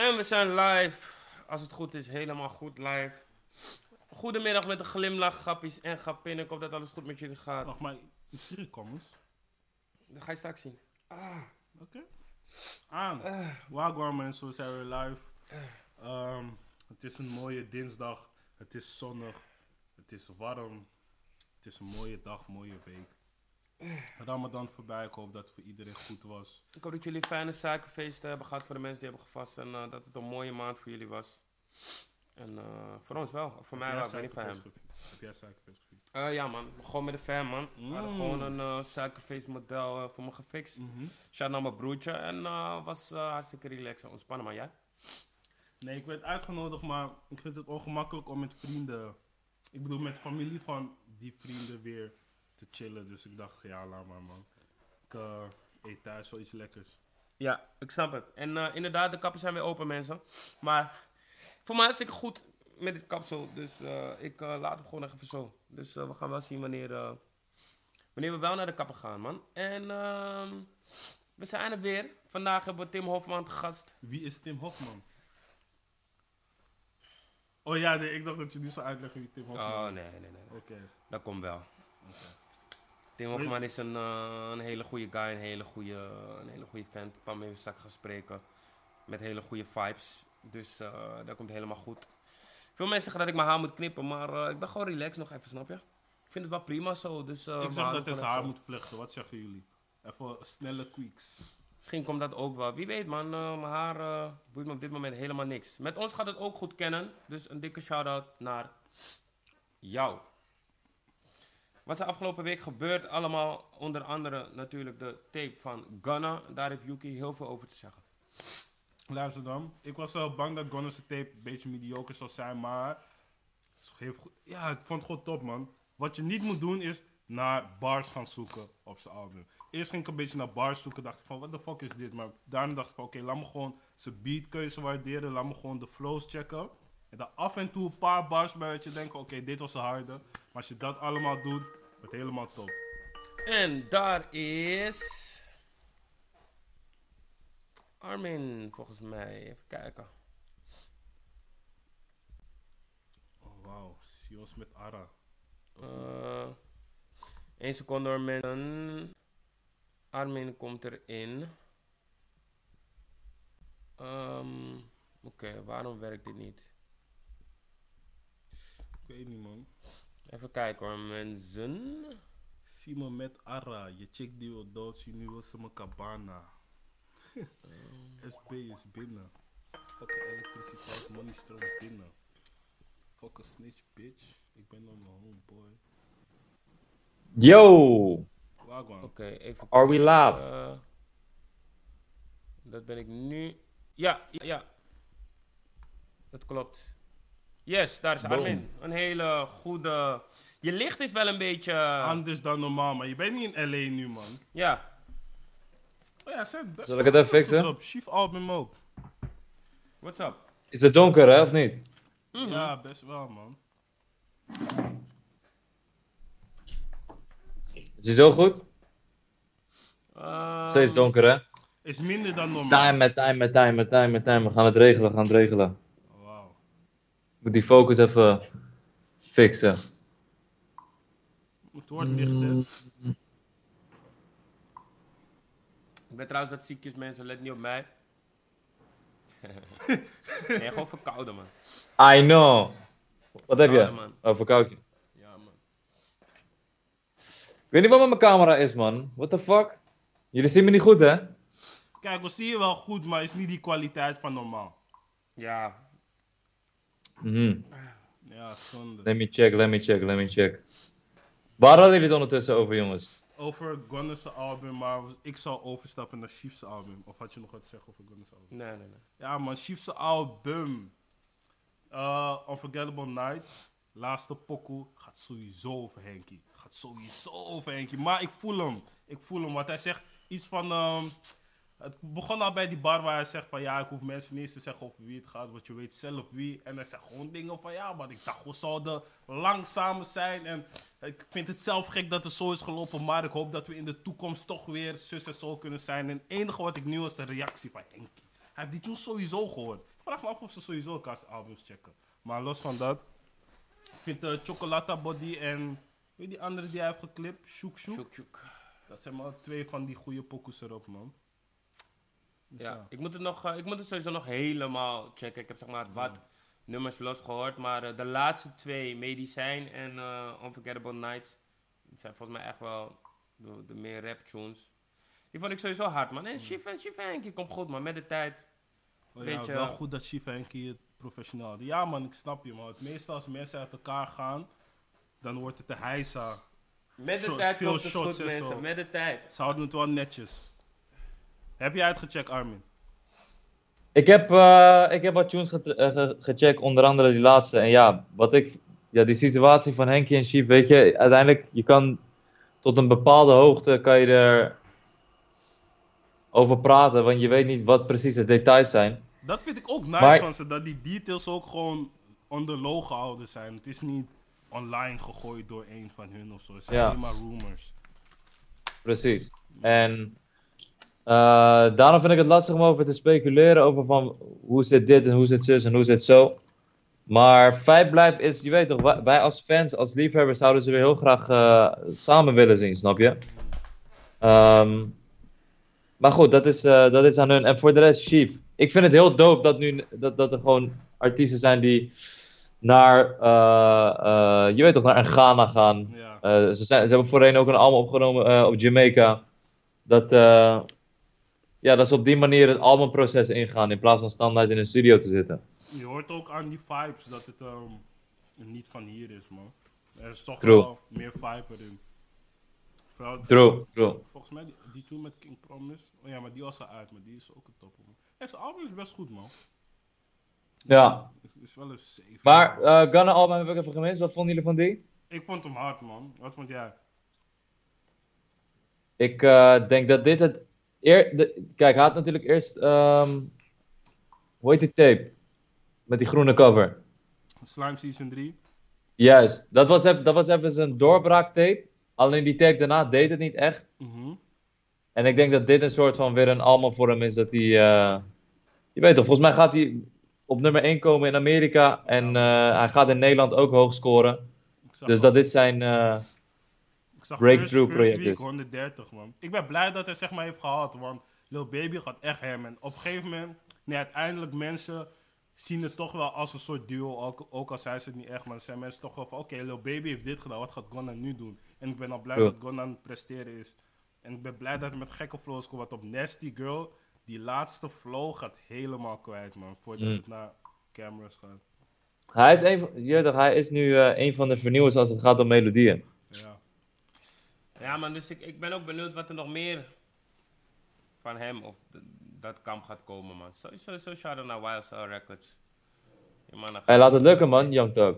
En we zijn live. Als het goed is, helemaal goed live. Goedemiddag met een glimlach, grappies en grappin. Ik hoop dat alles goed met jullie gaat. Wacht maar, ik zie je comments. Dat ga je straks zien. Oké. Aan. Eh. Wagwan mensen, we zijn weer live. Ehm, het is een mooie dinsdag. Het is zonnig. Het is warm. Het is een mooie dag, mooie week. Ramadan voorbij. Ik hoop dat het voor iedereen goed was. Ik hoop dat jullie fijne suikerfeesten hebben gehad voor de mensen die hebben gevast. En eh, dat het een mooie maand voor jullie was. En eh, voor ons wel. Of voor mij wel, ik weet niet van hem. Heb jij suikerfeest gevierd? Eh, ja man, gewoon met de fan man. We hadden Mm. gewoon een suikerfeestmodel voor me gefixt. Mhm. Shout naar mijn broertje. En was hartstikke relaxed en ontspannen man. Jij? Nee, ik werd uitgenodigd, maar ik vind het ongemakkelijk om met vrienden, ik bedoel met familie van die vrienden weer te chillen. Dus ik dacht, ja, laat maar man. Ik eh, eet thuis wel iets lekkers. Ja, ik snap het. En eh, inderdaad, de kappen zijn weer open, mensen. Maar voor mij is ik goed met dit kapsel. Dus eh, ik laat hem gewoon even zo. Dus we gaan wel zien wanneer, wanneer we wel naar de kappen gaan, man. En ehm, we zijn er weer. Vandaag hebben we Tim Hofman te gast. Wie is Tim Hofman? Oh ja, nee, ik dacht dat je nu zou uitleggen wie Tim Hofman Oh, is. nee, nee, nee. Oké. Dat komt wel. oké. Tim Hofman is een, een hele goede guy, een hele goede, een hele goede vent. Ik kwam straks gaan spreken. Met hele goede vibes. Dus eh, dat komt helemaal goed. Veel mensen zeggen dat ik mijn haar moet knippen, maar eh, ik ben gewoon relaxed nog even, snap je? Ik vind het wel prima zo. Dus, eh, Ik zeg dat hij zijn haar moet vlechten. Wat zeggen jullie? Even snelle zo. Misschien komt dat ook wel. Wie weet man, mijn haar boeit me op dit moment helemaal niks. Met ons gaat het ook goed kennen. Dus een dikke shout-out naar jou. Wat is er afgelopen week gebeurd? Allemaal onder andere natuurlijk de tape van Gunna. Daar heeft Yuki heel veel over te zeggen. Luister dan. Ik was wel bang dat Gunna's tape een beetje mediocre zou zijn, maar... Ja, ik vond het gewoon top, man. Wat je niet moet doen is naar bars gaan zoeken op zijn album. Eerst ging ik een beetje naar bars zoeken, dacht ik van, what the fuck is dit? Maar daarna dacht ik van, oké, laat me gewoon zijn beatkeuze waarderen, laat me gewoon de flows checken. En dan af en toe een paar bars bij dat je denkt, oké, dit was een harde. Maar als je dat allemaal doet, wordt het helemaal top. En daar is. Armin, volgens mij. Even kijken. Oh, wauw. Sios met Ara. Eh 1 seconde hoor, mensen. Armin komt erin. Ehm, Oké, waarom werkt dit niet? Ik weet niet, man. Even kijken hoor, mensen. Simon met Ara, je chick die wil Dolce, nu wil ze mijn cabana. SB is binnen. Fucking elektriciteit, money stroomt binnen. Fuck a snitch, bitch. Ik ben dan mijn homeboy. Yo, Wagwan. Oké, even. are we live? Eh, dat ben ik nu. Ja, ja, ja. Dat klopt. Yes, daar is Boom. Armin. Een hele goede. Je licht is wel een beetje. Anders dan normaal, maar je bent niet in LA nu, man. ja. Oh ja, zet best Zal ik het even fixen? Chief album ook. What's up? Is het donker, hè, of niet? Mhm. Ja, best wel, man. Is hij zo goed? Ehm, Steeds donker, hè? Is minder dan normaal. Time, time, time, time, time. We gaan het regelen, we gaan het regelen. Moet die focus even fixen. Het wordt licht, hè. Ik ben trouwens wat ziekjes, mensen. Let niet op mij. nee, gewoon verkouden, man. I know. Wat heb je? man. Oh, verkoudje. Ja, man. Ik weet niet wat met mijn camera is, man. What the fuck? Jullie zien me niet goed, hè? Kijk, we zien je wel goed, maar is niet die kwaliteit van normaal. Ja. Mhm. Ja, zonde. Let me check, let me check, let me check. Waar hadden jullie het ondertussen over, jongens? Over Gunna's album, maar ik zou overstappen naar Chief's album. Of had je nog wat te zeggen over Gunna's album? Nee, nee, nee. Ja man, Chief's album. Uh, Unforgettable Night. Laatste pokoe. Gaat sowieso over Henky. Gaat sowieso over Henky. Maar ik voel hem. Ik voel hem. Want hij zegt iets van... ehm, het begon al bij die bar waar hij zegt van... Ja, ik hoef mensen niet eens te zeggen over wie het gaat. Want je weet zelf wie. En hij zegt gewoon dingen van... Ja, maar ik dacht we zouden lang samen zijn. En ik vind het zelf gek dat het zo is gelopen. Maar ik hoop dat we in de toekomst toch weer zus en zo kunnen zijn. En het enige wat ik nu was de reactie van Henky. Hij heeft die tunes sowieso gehoord. Ik vraag me af of ze sowieso elkaars albums checken. Maar los van dat, ik vind uh, Chocolata Body en weet die andere die hij heeft geklipt, Shook Shook. Dat zijn maar twee van die goede pokus erop, man. Dus Ja, ik moet, het nog, eh, ik moet het sowieso nog helemaal checken. Ik heb zeg maar wat nummers los gehoord. Maar eh, de laatste twee, Medicijn en eh, Unforgettable Nights, dat zijn volgens mij echt wel de, de meer rap tunes. Die vond ik sowieso hard, man. En Shiva en Shiva Henkie komt goed, man. Met de tijd. Oh ja, Beetje- wel goed dat Shiva en Kie het professioneel. Ja man, ik snap je man. Het meestal als mensen uit elkaar gaan, dan wordt het de heisa. Met de tijd komt het goed, en mensen. Met de tijd. Ze houden het wel netjes. Heb je uitgecheckt Armin? Ik heb, eh, ik heb wat tunes ge- eh, ge- gecheckt, onder andere die laatste. En ja, wat ik, ja, die situatie van Henkie en Chief, weet je, uiteindelijk, je kan tot een bepaalde hoogte, kan je er over praten, want je weet niet wat precies de details zijn. Dat vind ik ook nice Maar- van ze, dat die details ook gewoon onder low gehouden zijn. Het is niet online gegooid door een van hun of zo. Het zijn Ja. alleen maar rumors. Precies. En eh, daarom vind ik het lastig om over te speculeren over van hoe zit dit en hoe zit zus en hoe zit zo. Maar feit blijft is, je weet toch, wij- als fans, als liefhebbers zouden ze weer heel graag eh, samen willen zien, snap je? Ehm, maar goed, dat is, eh, dat is aan hun. En voor de rest, Chief. Ik vind het heel dope dat, nu, dat, dat er gewoon artiesten zijn die naar, je weet toch, naar Ghana gaan. Ja. Ze, zijn, ze hebben voorheen ook een album opgenomen op Jamaica. Dat, ja, dat ze op die manier het albumproces ingaan in plaats van standaard in een studio te zitten. Je hoort ook aan die vibes dat het ehm, niet van hier is, man. Er is toch True. wel meer vibe erin. Vooral, True, true. Volgens mij die, die toen met King Promise. Oh ja, maar die was al uit, maar die is ook een topper, man. En zijn album is best goed, man. Ja. Is, is wel een 7. Maar Gunna album heb ik even gemist. Wat vonden jullie van die? Ik vond hem hard, man. Wat vond jij? Ik eh, denk dat dit het... Eer, de, kijk, hij had natuurlijk eerst... ehm hoe heet die tape? Met die groene cover. Slime Season 3. Juist. Dat was even, dat was even zijn doorbraaktape. Alleen die tape daarna deed het niet echt. Mhm. En ik denk dat dit een soort van weer een album voor hem is dat hij... eh, je weet toch, volgens mij gaat hij op nummer 1 komen in Amerika. En eh, hij gaat in Nederland ook hoog scoren. Dus dat dit zijn... eh, ik zag breakthrough project week is. 130, man. Ik ben blij dat hij zeg maar heeft gehaald, want Lil Baby gaat echt hem. En op een gegeven moment, nee, uiteindelijk mensen zien het toch wel als een soort duo. Ook, ook al zijn ze het niet echt, maar dan zijn mensen toch wel van, oké, Lil Baby heeft dit gedaan, wat gaat Gunna nu doen? En ik ben al blij Ja. dat Gunna aan het presteren is. En ik ben blij dat hij met gekke flows komt, want op Nasty Girl, die laatste flow gaat helemaal kwijt, man. Voordat Mm. het naar cameras gaat. hij, is een, hij is nu eh, een van de vernieuwers als het gaat om melodieën. Ja. Man, dus ik, ik ben ook benieuwd wat er nog meer van hem of dat kamp gaat komen, man. Sowieso zo shout-out naar Wild Style Records. Ja, man, dan Hij gaat- laat het lukken man, Young Thug.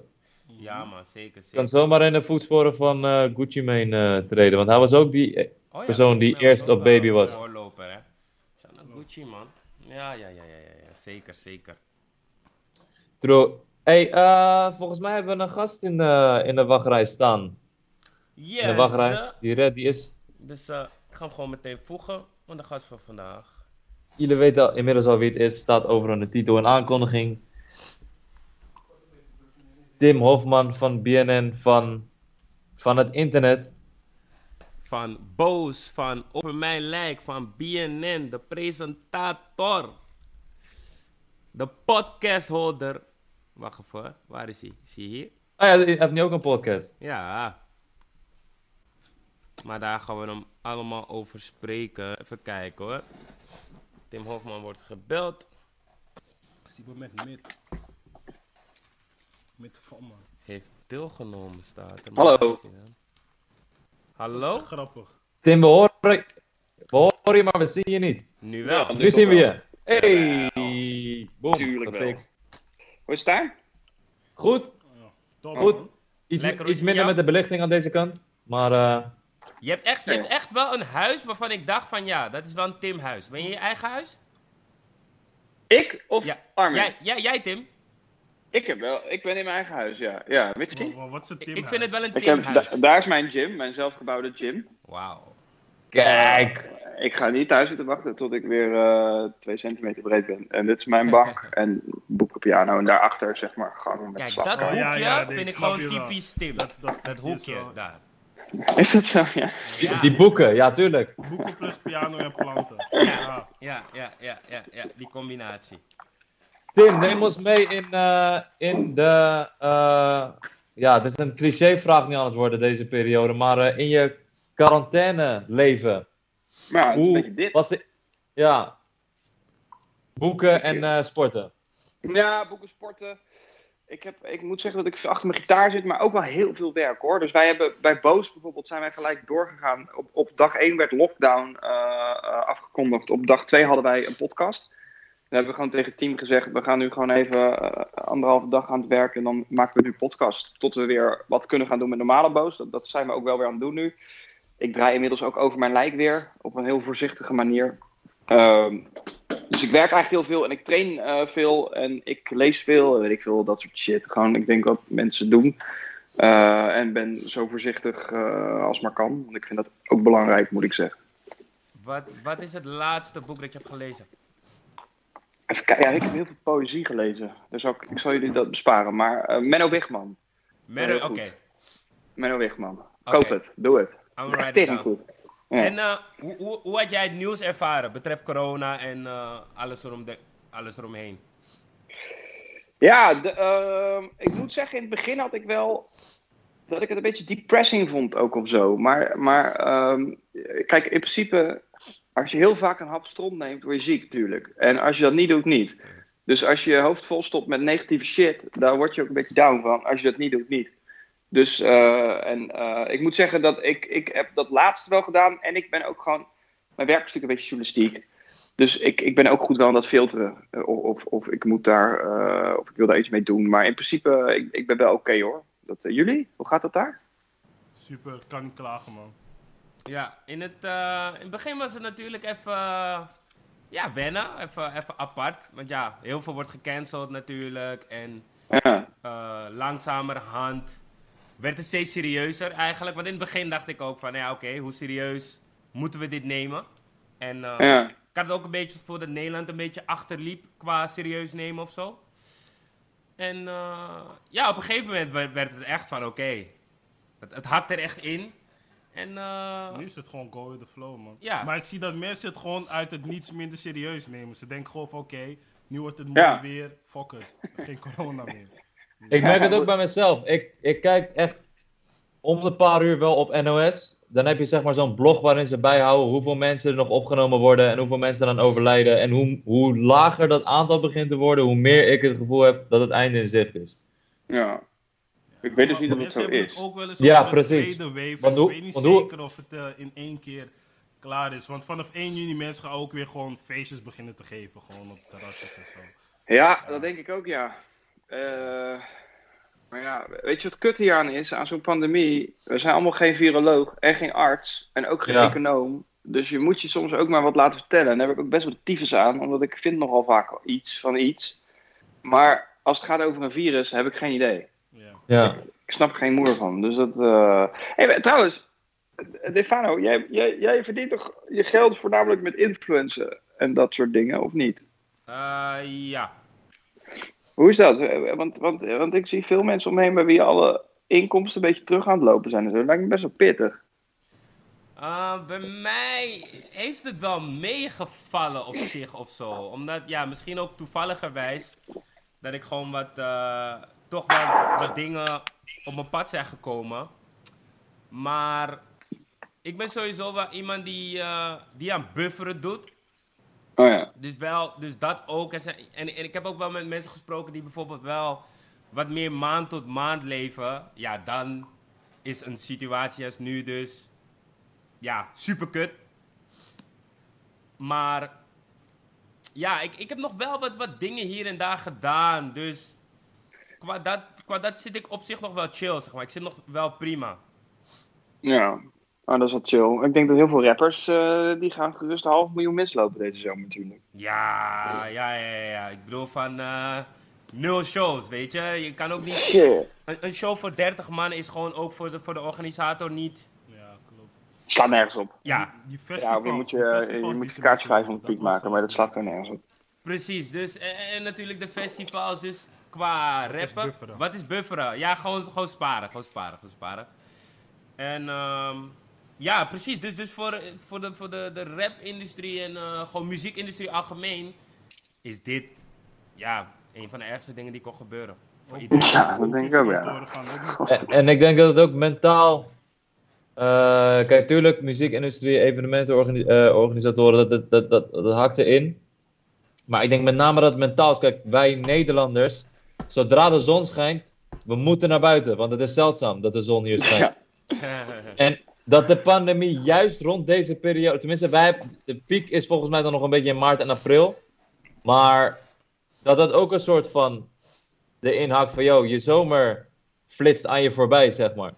Ja, man, zeker, Kan zeker. zomaar in de voetsporen van eh, Gucci Mane eh, treden. Want hij was ook die... eh, Oh ja, persoon die eerst op Baby was. Voorloper, hè. Shout Gucci, man. Ja, ja, ja, ja, ja, ja. zeker, zeker. True. Hey, volgens mij hebben we een gast in de, in de wachtrij staan. Yes, de wachtrij. Die red, die is... Dus eh, ik ga hem gewoon meteen voegen aan de gast van vandaag. Jullie weten al, inmiddels al wie het is. Staat overal in de titel en aankondiging. Tim Hofman van BNN van, van het internet. Van Boos, van Over Mijn Lijk, van BNN, de presentator. De podcastholder. Wacht even, waar is hij? Is hij hier? Ah ja, hij heeft nu ook een podcast. Ja. Maar daar gaan we hem allemaal over spreken. Even kijken hoor. Tim Hofman wordt gebeld. Siebe met mid. Mid van, man. Heeft deelgenomen, staat er. Hallo. Hallo? Grappig. Tim, we horen, we horen je, maar we zien je niet. Nu wel. Ja, Nu zien we je. Hey! Boom, Tuurlijk wel. Hoe is het daar? Goed, Ja. Top, goed. Iets, Lekker, met minder jou? met de belichting aan deze kant. Maar eh, Je hebt, echt, je hebt echt wel een huis waarvan ik dacht van ja, dat is wel een Tim huis. Ben je je eigen huis? Ik of Ja. Armin? Jij, jij, jij Tim? Ik, heb wel, ik ben in mijn eigen huis, ja. Ja, weet je niet? is het Ik, Tim ik vind het wel een Ik Tim heb, huis. da- daar is mijn gym, mijn zelfgebouwde gym. Wauw. kijk. ik ga niet thuis zitten wachten tot ik weer eh 2 centimeter breed ben. En dit is mijn bank en boekenpiano. En daarachter zeg maar gang met Kijk, slappen. dat hoekje ja, ja, nee, vind ik gewoon typisch Tim. Dat, dat, hoekje wel- daar. Is dat zo? Ja. Ja. Die boeken, ja, tuurlijk. Boeken plus piano en planten. Ja, Ja. ja, ja, ja, ja, ja, die combinatie. Tim, neem ons mee in, eh, in de. eh, ja, het is een clichévraag niet aan het worden deze periode, maar eh, in je quarantaine leven. Maar Hoe dit. was het? Ja. Boeken en eh, sporten. Ja, boeken, sporten. Ik, heb, ik moet zeggen dat ik achter mijn gitaar zit, maar ook wel heel veel werk hoor. Dus wij hebben bij Boos bijvoorbeeld zijn wij gelijk doorgegaan. Op, op dag 1 werd lockdown eh, eh, afgekondigd. Op dag 2 hadden wij een podcast. Dan hebben we gewoon tegen het team gezegd, we gaan nu gewoon even eh, anderhalve dag aan het werk en dan maken we nu podcast. Tot we weer wat kunnen gaan doen met normale Boos. Dat, dat zijn we ook wel weer aan het doen nu. Ik draai inmiddels ook over mijn lijk weer, op een heel voorzichtige manier. Ehm, dus ik werk eigenlijk heel veel en ik train eh, veel en ik lees veel en weet ik veel, dat soort shit. Gewoon, ik denk wat mensen doen. Eh, en ben zo voorzichtig eh, als maar kan. Want ik vind dat ook belangrijk, moet ik zeggen. Wat, wat is het laatste boek dat je hebt gelezen? Even kijken, ja, ik heb heel veel poëzie gelezen. Dus ook, ik zal jullie dat besparen. Maar Menno Wigman. Menno, oké. Menno Wigman. Koop het, doe het. Echt goed. Ja. En eh, hoe, hoe, hoe had jij het nieuws ervaren betreft corona en eh, alles, erom de, alles eromheen? Ja, de, ehm, ik moet zeggen, in het begin had ik wel dat ik het een beetje depressing vond ook of zo. Maar, maar ehm, kijk, in principe, als je heel vaak een hap stront neemt, word je ziek natuurlijk. En als je dat niet doet, niet. Dus als je je hoofd vol stopt met negatieve shit, daar word je ook een beetje down van. Als je dat niet doet, niet. Dus, eh, en eh, ik moet zeggen dat ik, ik heb dat laatste wel gedaan. En ik ben ook gewoon, mijn werk is natuurlijk een beetje journalistiek. Dus ik, ik ben ook goed wel aan dat filteren. eh, Of, of, of ik moet daar, eh, of ik wil daar iets mee doen. Maar in principe, ik, ik ben wel oké hoor. Dat, jullie? Hoe gaat dat daar? Super, kan niet klagen man. Ja, in het, eh, in het begin was het natuurlijk even, ja, wennen, even, even apart. Want ja, heel veel wordt gecanceld natuurlijk en Ja, eh, langzamerhand werd het steeds serieuzer eigenlijk. Want in het begin dacht ik ook van, ja oké, hoe serieus moeten we dit nemen? En eh, ja. ik had ook een beetje het gevoel dat Nederland een beetje achterliep qua serieus nemen of zo. En eh, ja, op een gegeven moment werd, het echt van oké, het, het hakt er echt in. En eh, Nu is het gewoon go with the flow, man. Ja. Maar ik zie dat mensen het gewoon uit het niets minder serieus nemen. Ze denken gewoon van oké, nu wordt het mooi Ja. weer, fuck it. Geen corona meer. Ik merk het ook bij mezelf. Ik, ik kijk echt om de paar uur wel op NOS. Dan heb je zeg maar zo'n blog waarin ze bijhouden hoeveel mensen er nog opgenomen worden en hoeveel mensen er aan overlijden. En hoe, hoe lager dat aantal begint te worden, hoe meer ik het gevoel heb dat het einde in zicht is. ja. Ik weet dus niet of het zo is. het ook wel eens Ja, precies. de tweede wave. Want hoe- ik weet niet want hoe- zeker of het eh, in één keer klaar is. Want vanaf 1 juni mensen gaan ook weer gewoon feestjes beginnen te geven. Gewoon op terrasjes en zo. Ja, dat denk ik ook, ja. Eh, maar ja, weet je wat kut hier aan is, aan zo'n pandemie? We zijn allemaal geen viroloog en geen arts en ook geen Ja. econoom. Dus je moet je soms ook maar wat laten vertellen. En daar heb ik ook best wel de tyfus aan, omdat ik vind nogal vaak iets van iets. Maar als het gaat over een virus, heb ik geen idee. Ja. Ja. Ik snap er geen moer van. Dus dat. eh Hey, trouwens, Defano, jij, jij, jij verdient toch je geld voornamelijk met influencen en dat soort dingen, of niet? eh, ja. Hoe is dat? Want, want, want ik zie veel mensen omheen bij wie alle inkomsten een beetje terug aan het lopen zijn. zo. Dat lijkt me best wel pittig. Uh, bij mij heeft het wel meegevallen op zich of zo. Omdat, ja, misschien ook toevalligerwijs dat ik gewoon wat, eh, toch wel wat dingen op mijn pad zijn gekomen. Maar ik ben sowieso wel iemand die, eh, die aan bufferen doet. Oh ja. Dus wel, dus dat ook. En, zijn- en, en ik heb ook wel met mensen gesproken die bijvoorbeeld wel wat meer maand tot maand leven. Ja, dan is een situatie als nu dus, ja, super kut. Maar, ja, ik, ik heb nog wel wat, wat dingen hier en daar gedaan. Dus, qua dat, qua dat zit ik op zich nog wel chill, zeg maar. Ik zit nog wel prima. Ja. Oh, dat is wel chill. Ik denk dat heel veel rappers, eh, die gaan gerust een half miljoen mislopen deze zomer natuurlijk. Ja, ja, ja, ja. Ik bedoel van eh, nul shows, weet je. Je kan ook niet... Shit. Een, een show voor 30 man is gewoon ook voor de, voor de organisator niet. ja, klopt. Slaat nergens op. Ja, Die Ja, festivals, je moet je, die je, moet die je kaartje doen, 500 piek maken, maar dat slaat er nergens op. precies. Dus, en, en natuurlijk de festivals, dus qua is rappen. bufferen? Wat is bufferen? Ja, gewoon, gewoon sparen, gewoon sparen, gewoon sparen. En ehm, ja, precies. Dus, dus voor, voor de, voor de, de rap-industrie en eh, gewoon muziekindustrie algemeen is dit, ja, een van de ergste dingen die kon gebeuren. Voor iedereen. Ja, dat denk ik ook, ja. En, en ik denk dat het ook mentaal. eh, kijk, tuurlijk, muziekindustrie, evenementenorganisatoren, dat, dat, dat, dat, dat hakt erin. Maar ik denk met name dat het mentaal is. Kijk, wij Nederlanders, zodra de zon schijnt, we moeten naar buiten. Want het is zeldzaam dat de zon hier schijnt. Ja. En dat de pandemie juist rond deze periode, tenminste, wij, hebben- de piek is volgens mij dan nog een beetje in maart en april. Maar dat dat ook een soort van de inhakt van, yo, je zomer flitst aan je voorbij, zeg maar.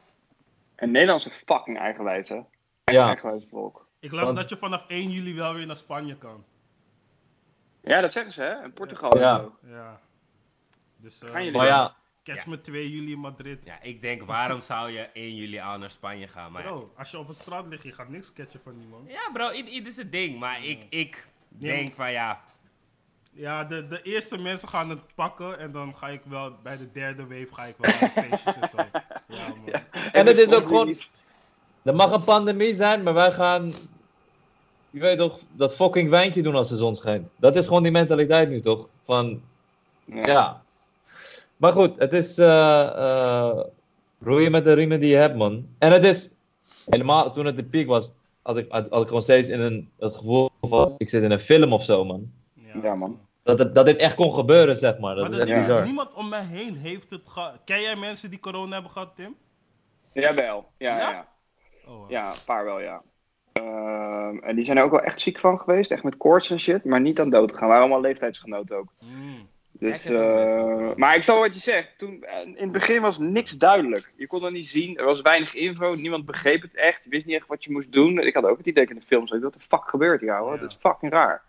En Nederlandse fucking eigenwijs, hè? Ja. Eigenwijs volk. Ik las Want- dat je vanaf 1 juli wel weer naar Spanje kan. Ja, dat zeggen ze, hè? In Portugal. Ja. en zo. Ja. Dus eh, Gaan jullie Maar ja, catch Ja. me 2 juli in Madrid. Ja, ik denk, waarom zou je 1 juli al naar Spanje gaan? Maar. Bro, als je op het straat ligt, je gaat niks catchen van niemand. Ja, bro, ieder ieder zijn ding. Maar ik, ik Ja. denk van ja. Ja, de, de eerste mensen gaan het pakken en dan ga ik wel bij de derde wave ga ik wel naar feestjes en zo. Ja, man. En het is ook gewoon- er mag een pandemie zijn, maar wij gaan, je weet toch, dat fucking wijntje doen als de zon schijnt. Dat is gewoon die mentaliteit nu toch? Van, Ja. ja. Maar goed, het is eh, eh, roeien met de riemen die je hebt, man. En het is, helemaal toen het de piek was, had ik, had, had ik gewoon steeds in een, het gevoel van, ik zit in een film of zo, man. Ja, man. Dat, het, dat dit echt kon gebeuren, zeg maar. Dat Maar is echt Ja. bizar. niemand om mij heen heeft het gehad. Ken jij mensen die corona hebben gehad, Tim? Jawel. Ja, Ja? ja. ja. Oh, wow. Ja, een paar wel, ja. Ehm, en die zijn er ook wel echt ziek van geweest, echt met koorts en shit, maar niet aan dood gegaan. Waren allemaal leeftijdsgenoten ook. Mm. Dus, eh, corona. maar ik zal wat je zegt. Toen, eh, in het begin was niks duidelijk. Je kon dat niet zien. Er was weinig info. Niemand begreep het echt. Je wist niet echt wat je moest doen. Ik had ook het idee in de film. Zo, wat de fuck gebeurt hier, hoor? Ja. Dat is fucking raar.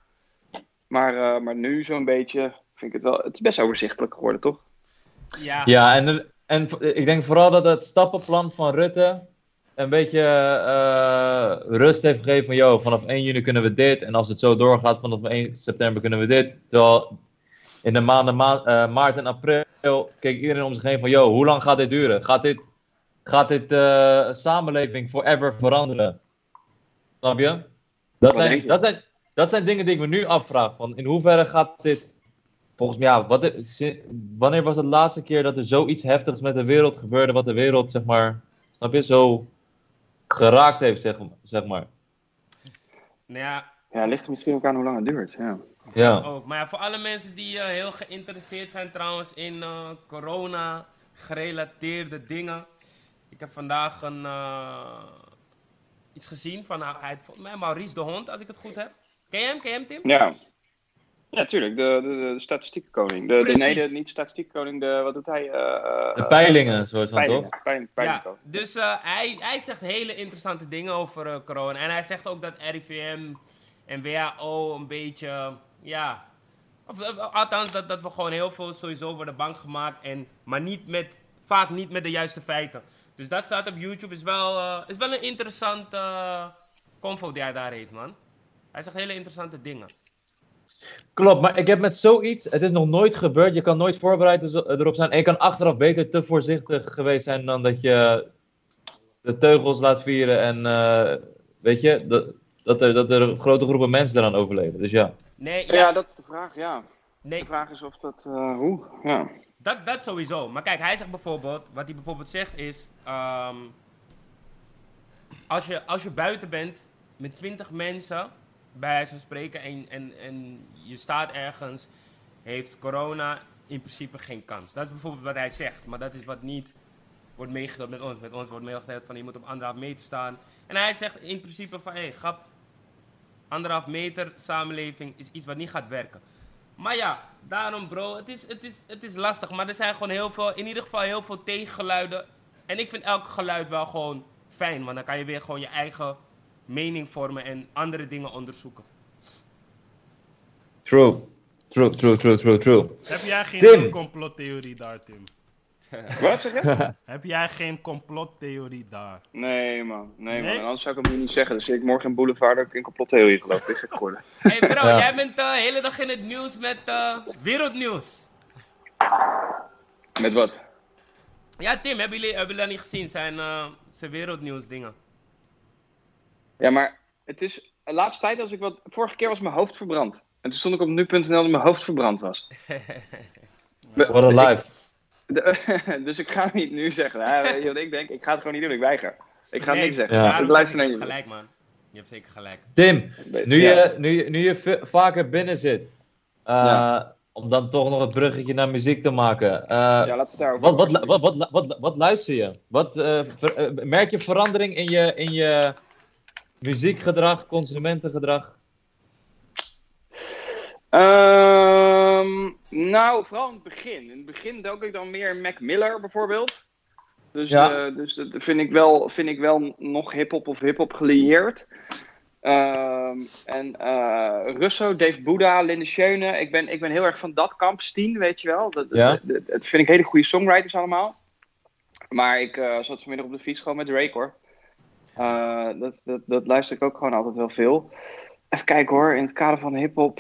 Maar, eh, maar nu zo'n beetje vind ik het wel... Het is best overzichtelijk geworden, toch? Ja, Ja, en, en ik denk vooral dat het stappenplan van Rutte een beetje eh, rust heeft gegeven van, yo, vanaf 1 juni kunnen we dit, en als het zo doorgaat, vanaf 1 september kunnen we dit. Terwijl in de maanden ma- eh, maart en april keek iedereen om zich heen van, yo, hoe lang gaat dit duren? Gaat dit, gaat dit eh, samenleving forever veranderen? Snap je? Dat denk zijn, dat, zijn, dat zijn dingen die ik me nu afvraag, van in hoeverre gaat dit Volgens mij, ja, wat wanneer was het laatste keer dat er zoiets heftigs met de wereld gebeurde, wat de wereld, zeg maar, snap je, zo geraakt heeft, zeg, zeg maar. nou ja, Ja, het ligt er misschien ook aan hoe lang het duurt. Ja. Ja. ook. Maar ja, voor alle mensen die eh, heel geïnteresseerd zijn trouwens in eh, corona-gerelateerde dingen. Ik heb vandaag een, eh, iets gezien van, nou, hij, volgens mij Maurice de Hond, als ik het goed heb. Ken je hem? Ken je hem, Tim? Ja. Ja, tuurlijk. De, de, de statistiekkoning. De, de, nee, de, niet statistiekkoning. De, wat doet hij? eh, De peilingen, soort van, Peilingen. toch? Peiling, Ja, peilingkoning. dus eh, hij, hij zegt hele interessante dingen over eh, corona. En hij zegt ook dat RIVM en WHO een beetje, ja... Of, eh, althans, dat, dat we gewoon heel veel sowieso worden bang gemaakt. En, maar niet met, vaak niet met de juiste feiten. Dus dat staat op YouTube. Is wel, eh, is wel een interessante eh, convo die hij daar heeft, man. Hij zegt hele interessante dingen. Klopt, maar ik heb met zoiets, het is nog nooit gebeurd, je kan nooit voorbereid er- erop zijn. En je kan achteraf beter te voorzichtig geweest zijn dan dat je de teugels laat vieren en, eh, weet je, dat, dat, er, dat er grote groepen mensen eraan overleven. Dus ja. Nee, Ja. ja, dat is de vraag, ja. nee, De vraag is of dat... eh, hoe? Ja. Dat, dat sowieso. Maar kijk, hij zegt bijvoorbeeld, wat hij bijvoorbeeld zegt is, ehm, als, je, als je buiten bent met 20 mensen, bij wijze van spreken, en, en, en je staat ergens, heeft corona in principe geen kans. Dat is bijvoorbeeld wat hij zegt, maar dat is wat niet wordt meegedeeld met ons. Met ons wordt meegedeeld van je moet op anderhalf meter staan. En hij zegt in principe van, hé, hey, grap, anderhalf meter samenleving is iets wat niet gaat werken. Maar ja, daarom bro, het is, het, is, het is lastig. Maar er zijn gewoon heel veel, in ieder geval heel veel tegengeluiden. En ik vind elk geluid wel gewoon fijn. Want dan kan je weer gewoon je eigen mening vormen en andere dingen onderzoeken. True. True, true, true, true, true. Heb jij geen complottheorie daar, Tim? Wat zeg je? Heb jij geen complottheorie daar? Nee, man. Nee, man. Anders zou ik hem nu niet zeggen. Dus ik morgen in Boulevard dat ik in complottheorie geloof. Ik gek geworden. hey bro, Ja. jij bent eh, de hele dag in het nieuws met eh, wereldnieuws. Met wat? Ja, Tim, hebben jullie, hebben jullie dat niet gezien? Zijn, eh, zijn wereldnieuws dingen. Ja, maar het is... De laatste tijd als ik wat... Vorige keer was mijn hoofd verbrand. En toen stond ik op nu.nl dat mijn hoofd verbrand was. What a life. De- dus ik ga het niet nu zeggen. Ja, weet je wat ik denk? Ik ga het gewoon niet doen. Ik weiger. Ik ga Nee, niks zeggen. Ja. Ik luister naar je. Gelijk, man. Je hebt zeker gelijk. Tim, nu Ja. je, nu je, nu je vaker binnen zit, eh, Ja. om dan toch nog het bruggetje naar muziek te maken. eh, Ja, laten we het daarover wat, wat, wat, wat, wat, wat, wat luister je? Wat, eh, ver- eh, merk je verandering in je, in je muziekgedrag, consumentengedrag? Ehm, nou, vooral in het begin. In het begin dook ik dan meer Mac Miller bijvoorbeeld. Dus, Ja. eh, dus dat vind ik wel, vind ik wel nog hip-hop of hip-hop gelieerd. Ehm, en eh Russo, Dave Buddha, Linde Schöne. Ik ben, ik ben heel erg van dat kamp. Steen, weet je wel. Dat, dat- Ja. dat, dat vind ik hele goede songwriters allemaal. Maar ik eh, zat vanmiddag op de fiets gewoon met Drake hoor. Dat, dat, dat luister ik ook gewoon altijd wel veel. Even kijken hoor, in het kader van hip-hop.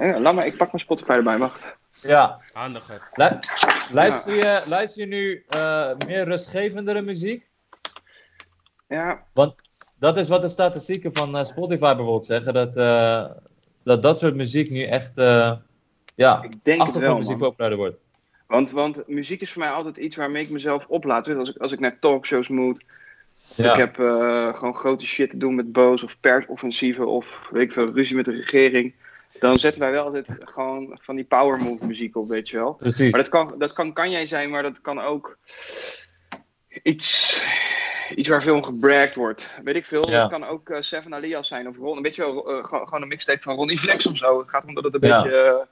Eh, eh, laat maar, ik pak mijn Spotify erbij, wacht. Ja, Handiger. lu- luister, je, luister je nu eh, meer rustgevendere muziek? Ja, Dat is wat de statistieken van eh, Spotify bijvoorbeeld zeggen, dat, eh, dat dat soort muziek nu echt uh, ja, ik denk het wel, muziek populairder wordt. Want, want muziek is voor mij altijd iets waarmee ik mezelf oplaat. Je, Als ik, als ik naar talkshows moet, Ja. ik heb eh, gewoon grote shit te doen met boos of persoffensieven of weet ik veel, ruzie met de regering. Dan zetten wij wel altijd gewoon van die power move muziek op, weet je wel. Precies. Maar dat kan, dat kan Kanye zijn, maar dat kan ook iets, iets waar veel om gebragd wordt. Weet ik veel. Ja. Dat kan ook eh, Seven Alias zijn of Ron. Weet je wel, eh, gewoon, een mixtape van Ronnie Flex of zo. Het gaat om dat het een Ja. beetje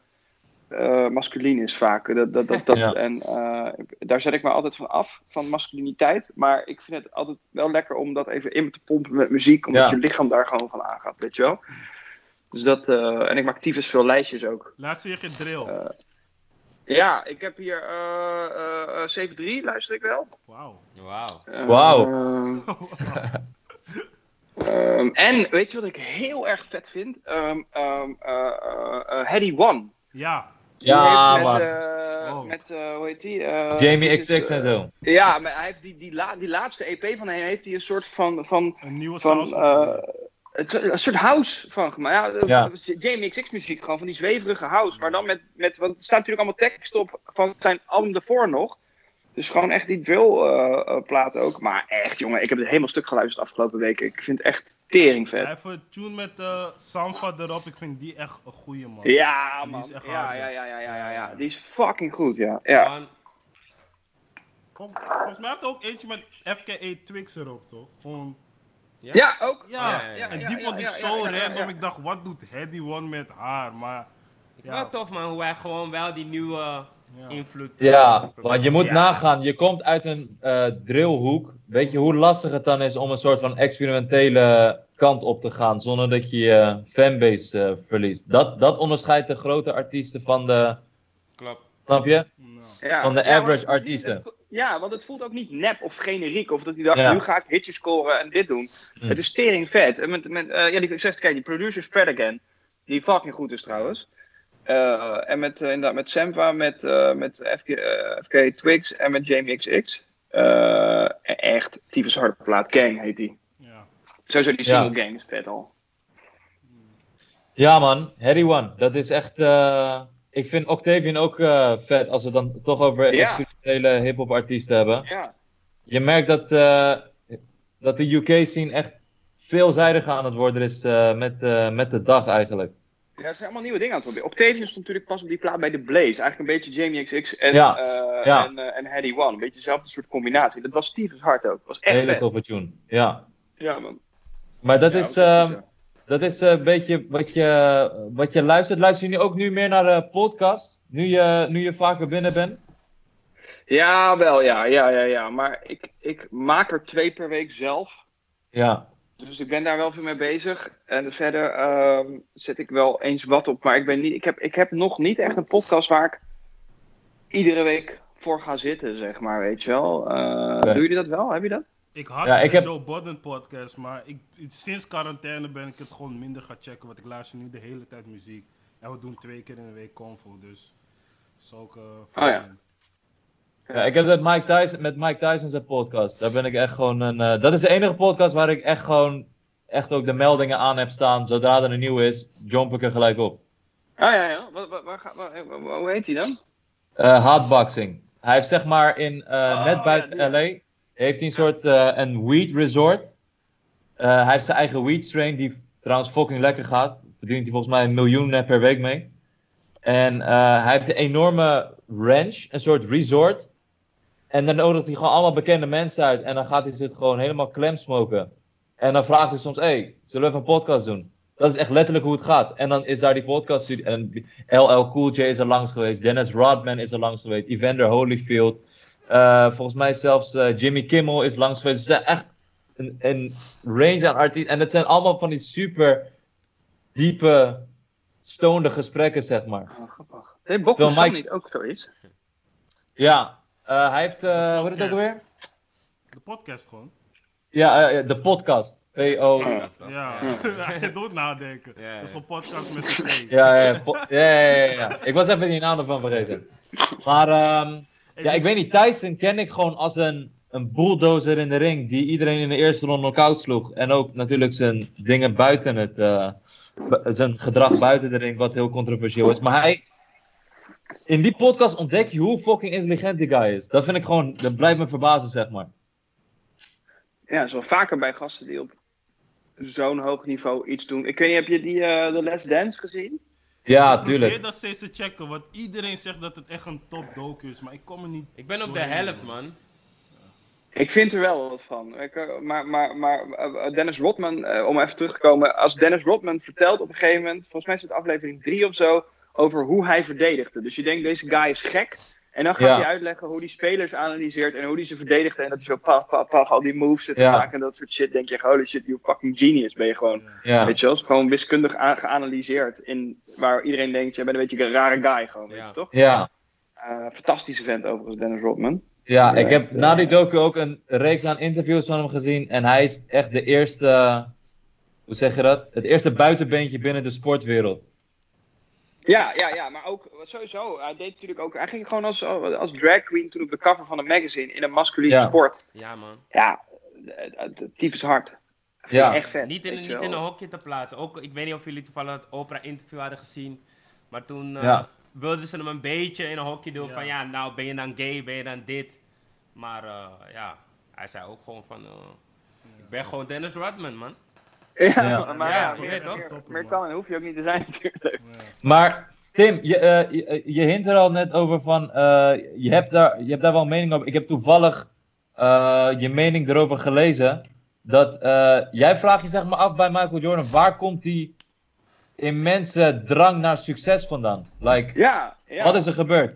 eh, eh, masculien is vaak. Dat, dat, dat, dat, Ja. En daar zet ik me altijd van af, van masculiniteit. Maar ik vind het altijd wel lekker om dat even in te pompen met muziek. Omdat Ja. je lichaam daar gewoon van aangaat, weet je wel. Dus dat, eh, en ik maak tyfus veel lijstjes ook. Luister je geen drill? Eh, Ja, ik heb hier eh eh, 7-3, luister ik wel. Wauw. Wauw. Wauw. ehm, en weet je wat ik heel erg vet vind? Ehm ehm eh, eh, eh, Heady One. Ja. Die Ja, heeft man. met, Wow. met hoe heet die? Eh, Jamie is, XX en zo. Ja, maar hij heeft die, die, la die laatste EP van hem heeft hij een soort van, van, Een nieuwe van saus. eh, het- een soort house van gemaakt. Ja, Ja. eh, Jamie XX muziek, gewoon van die zweverige house. Maar dan met, met want er staat natuurlijk allemaal tekst op van zijn album daarvoor nog. Dus gewoon echt die drill eh, eh, platen ook. Maar echt jongen, ik heb het helemaal stuk geluisterd de afgelopen weken. Ik vind het echt tering vet. Hij heeft een tune met eh Sanfa erop. Ik vind die echt een goeie man. Ja Die man, is echt ja, hard, ja, ja, ja, ja, ja, ja. Die is fucking goed, ja. ja. Man, Volgens mij had ook eentje met FKA Twix erop, toch? Gewoon... Ja, ook. Ja, Ja, ja, ja. en die ja, vond ik ja, zo ja, ja, ja, random. ja. Ik dacht, wat doet Heady One met haar? Maar ik Ja. wel tof man, hoe hij gewoon wel die nieuwe ja. invloed... eh, Ja, want je moet Ja. nagaan, je komt uit een eh, drillhoek. Weet je hoe lastig het dan is om een soort van experimentele kant op te gaan zonder dat je je fanbase eh, verliest? Dat, dat onderscheidt de grote artiesten van de. Klopt. Snap je? Ja. Van de average artiesten. Ja, want het voelt ook niet nep of generiek. Of dat hij dacht, Ja. nu ga ik hitjes scoren en dit doen. Hmm. Het is tering vet. En met, met, eh, ja, die, ik zeg, kijk, die producer Fred Again. Die fucking goed is trouwens. Eh, en met, eh, inderdaad, met Sampa, met, eh, met FK, eh, FK Twigs en met Jamie XX. Eh, echt tyfus harde plaat. Gang heet die. ja. Sowieso die Ja. single Gang is vet al. Ja, man, Harry One. Dat is echt. eh, ik vind Octavian ook eh, vet als we dan toch over Ja. Experimentele hip-hop artiesten hebben. Ja. Je merkt dat, eh, dat de UK-scene echt veelzijdiger aan het worden is eh, met, eh, met de dag eigenlijk. Ja, er zijn allemaal nieuwe dingen aan het proberen. Octavian stond natuurlijk pas op die plaat bij The Blaze. Eigenlijk een beetje Jamie XX en, Ja, ja. en, eh, en Heady One. Een beetje dezelfde soort combinatie. Dat was tyfus hard ook. Dat was echt Hele toffe tune. Ja. Ja, man. Maar dat Ja, is, dat is een beetje wat je, wat je luistert. Luister je nu ook nu meer naar de podcast? Nu je, nu je vaker binnen bent? Ja, wel, ja, ja, ja, ja. Maar ik, ik maak er twee per week zelf. Ja. Dus ik ben daar wel veel mee bezig. En verder ehm, zet ik wel eens wat op. Maar ik, ben niet, ik, heb, ik heb nog niet echt een podcast waar ik iedere week voor ga zitten, zeg maar, weet je wel. Eh Oké. Doen jullie dat wel? Heb je dat? Ik had Ja, de ik heb- Joe Budden podcast, maar ik, sinds quarantaine ben ik het gewoon minder gaan checken. Want ik luister nu de hele tijd muziek. En we doen twee keer in de week convo, dus zulke... ja. Ja, ik heb dat Mike Tyson, met Mike Tyson zijn podcast. Daar ben ik echt gewoon een. eh, dat is de enige podcast waar ik echt gewoon. Echt ook de meldingen aan heb staan. Zodra er een nieuw is, jump ik er gelijk op. Ah ja, ja. Wat, wat, waar, ga- waar- waar- hoe heet hij dan? Eh hotboxing. Hij heeft zeg maar in. eh, Oh, net buiten LA. Heeft hij een soort. eh, een weed resort. Eh, hij heeft zijn eigen weed strain. Die trouwens fucking lekker gaat. Verdient hij volgens mij een miljoen eh, per week mee. En eh, hij heeft een enorme ranch. Een soort resort. En dan nodigt hij gewoon allemaal bekende mensen uit. En dan gaat hij ze gewoon helemaal klem smoken. En dan vraagt hij soms: hey, zullen we even een podcast doen? Dat is echt letterlijk hoe het gaat. En dan is daar die podcast. En LL Cool J is er langs geweest. Dennis Rodman is er langs geweest. Evander Holyfield. Eh, volgens mij zelfs eh, Jimmy Kimmel is langs geweest. Ze zijn echt een, een range aan artiesten. En het zijn allemaal van die super diepe, stonde gesprekken, zeg maar. Oh, grappig. Van Mike- niet ook zoiets? Ja, eh, hij heeft. eh hoe heet het ook alweer? De podcast gewoon. Ja, eh, de podcast. P.O. Podcast dan. Ja, je doet nadenken. Ja, ja. Dat is gewoon podcast met de T. Ja, ja, ja, ja, ja, ja, ja. Ik was even die naam ervan vergeten. Maar ehm, ja, ik weet niet. Tyson ken ik gewoon als een, een bulldozer in de ring. Die iedereen in de eerste ronde knock-out sloeg. En ook natuurlijk zijn dingen buiten het. eh, zijn gedrag buiten de ring, wat heel controversieel is. Maar hij. In die podcast ontdek je hoe fucking intelligent die guy is. Dat vind ik gewoon. Dat blijft me verbazen, zeg maar. Ja, zo vaker bij gasten die op zo'n hoog niveau iets doen. Ik weet niet, heb je die eh The Last Dance gezien? Ja, ik probeer tuurlijk. dat steeds te checken, want iedereen zegt dat het echt een top docu is, maar ik kom er niet... Ik ben op de helft, man. Ik vind er wel wat van. Ik, eh, maar maar, maar eh, Dennis Rodman, eh, om even terug te komen. Als Dennis Rodman vertelt op een gegeven moment, volgens mij is het aflevering 3 of zo, over hoe hij verdedigde. Dus je denkt, deze guy is gek. En dan gaat Ja. hij uitleggen hoe die spelers analyseert en hoe hij ze verdedigde. En dat hij zo paf, paf, paf, al die moves zit te Ja. maken en dat soort shit. Denk je, holy shit, you fucking genius ben je gewoon. Ja. Weet je wel, is gewoon wiskundig aan- geanalyseerd. In, waar iedereen denkt, jij bent een beetje een rare guy gewoon, weet je toch? Ja. Eh, fantastische vent overigens, Dennis Rodman. Ja, ik Ja, heb ja. na die docu ook een reeks aan interviews van hem gezien. En hij is echt de eerste, hoe zeg je dat? Het eerste buitenbeentje binnen de sportwereld. Ja, ja, ja, maar ook sowieso. Hij deed natuurlijk ook. Hij ging gewoon als, als drag queen toen op de cover van een magazine in een masculine Ja. sport. Ja, man. Ja, het- het tyfus hard. Ja. Echt vet. Niet in, niet in een hokje te plaatsen. Ook, ik weet niet of jullie toevallig het Oprah-interview hadden gezien. Maar toen eh, Ja. wilden ze hem een beetje in een hokje doen Ja. van ja, nou ben je dan gay, ben je dan dit. Maar eh, ja, hij zei ook gewoon van, eh, ik ben gewoon Dennis Rodman, man. Ja, Ja. maar Ja, ja, je meer, weet toch? meer, meer kan en hoef je ook niet te zijn natuurlijk. Maar Tim, je, eh, je, je hint er al net over van, eh, je, hebt daar, je hebt daar wel een mening over. Ik heb toevallig eh, je mening erover gelezen. Dat eh, jij vraagt je zeg maar af bij Michael Jordan, waar komt die immense drang naar succes vandaan? Like, Ja, ja. wat is er gebeurd?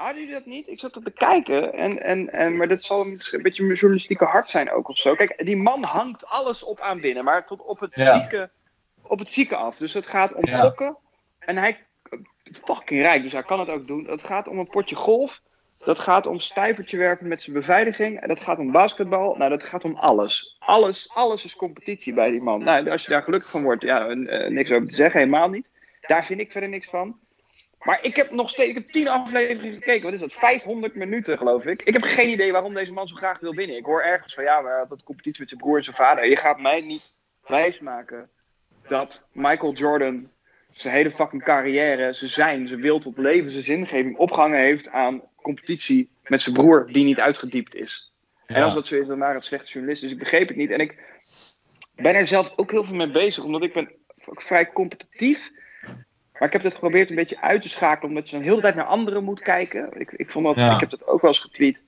Hadden jullie dat niet? Ik zat dat te kijken. En, en, en, maar dat zal een beetje mijn journalistieke hart zijn ook of zo. Kijk, die man hangt alles op aan binnen. Maar tot op het, Ja. zieke, op het zieke af. Dus het gaat om Ja. gokken. En hij fucking rijk, dus hij kan het ook doen. Het gaat om een potje golf. Dat gaat om stuivertje werpen met zijn beveiliging. En dat gaat om basketbal. Nou, dat gaat om alles. Alles, alles is competitie bij die man. Nou, als je daar gelukkig van wordt, ja, eh, niks over te zeggen, helemaal niet. Daar vind ik verder niks van. Maar ik heb nog steeds, ik heb tien afleveringen gekeken. Wat is dat? 500 minuten, geloof ik. Ik heb geen idee waarom deze man zo graag wil winnen. Ik hoor ergens van, ja, maar hij had dat competitie met zijn broer en zijn vader. Je gaat mij niet wijsmaken dat Michael Jordan zijn hele fucking carrière, zijn zijn, zijn wil tot leven, zijn zingeving opgehangen heeft aan competitie met zijn broer die niet uitgediept is. En als dat zo is, dan waren het slechte journalisten. Dus ik begreep het niet. En ik ben er zelf ook heel veel mee bezig, omdat ik ben ook vrij competitief. Maar ik heb het geprobeerd een beetje uit te schakelen, omdat je dan heel de tijd naar anderen moet kijken. Ik, ik, vond dat, Ja. ik heb dat ook wel eens getweet.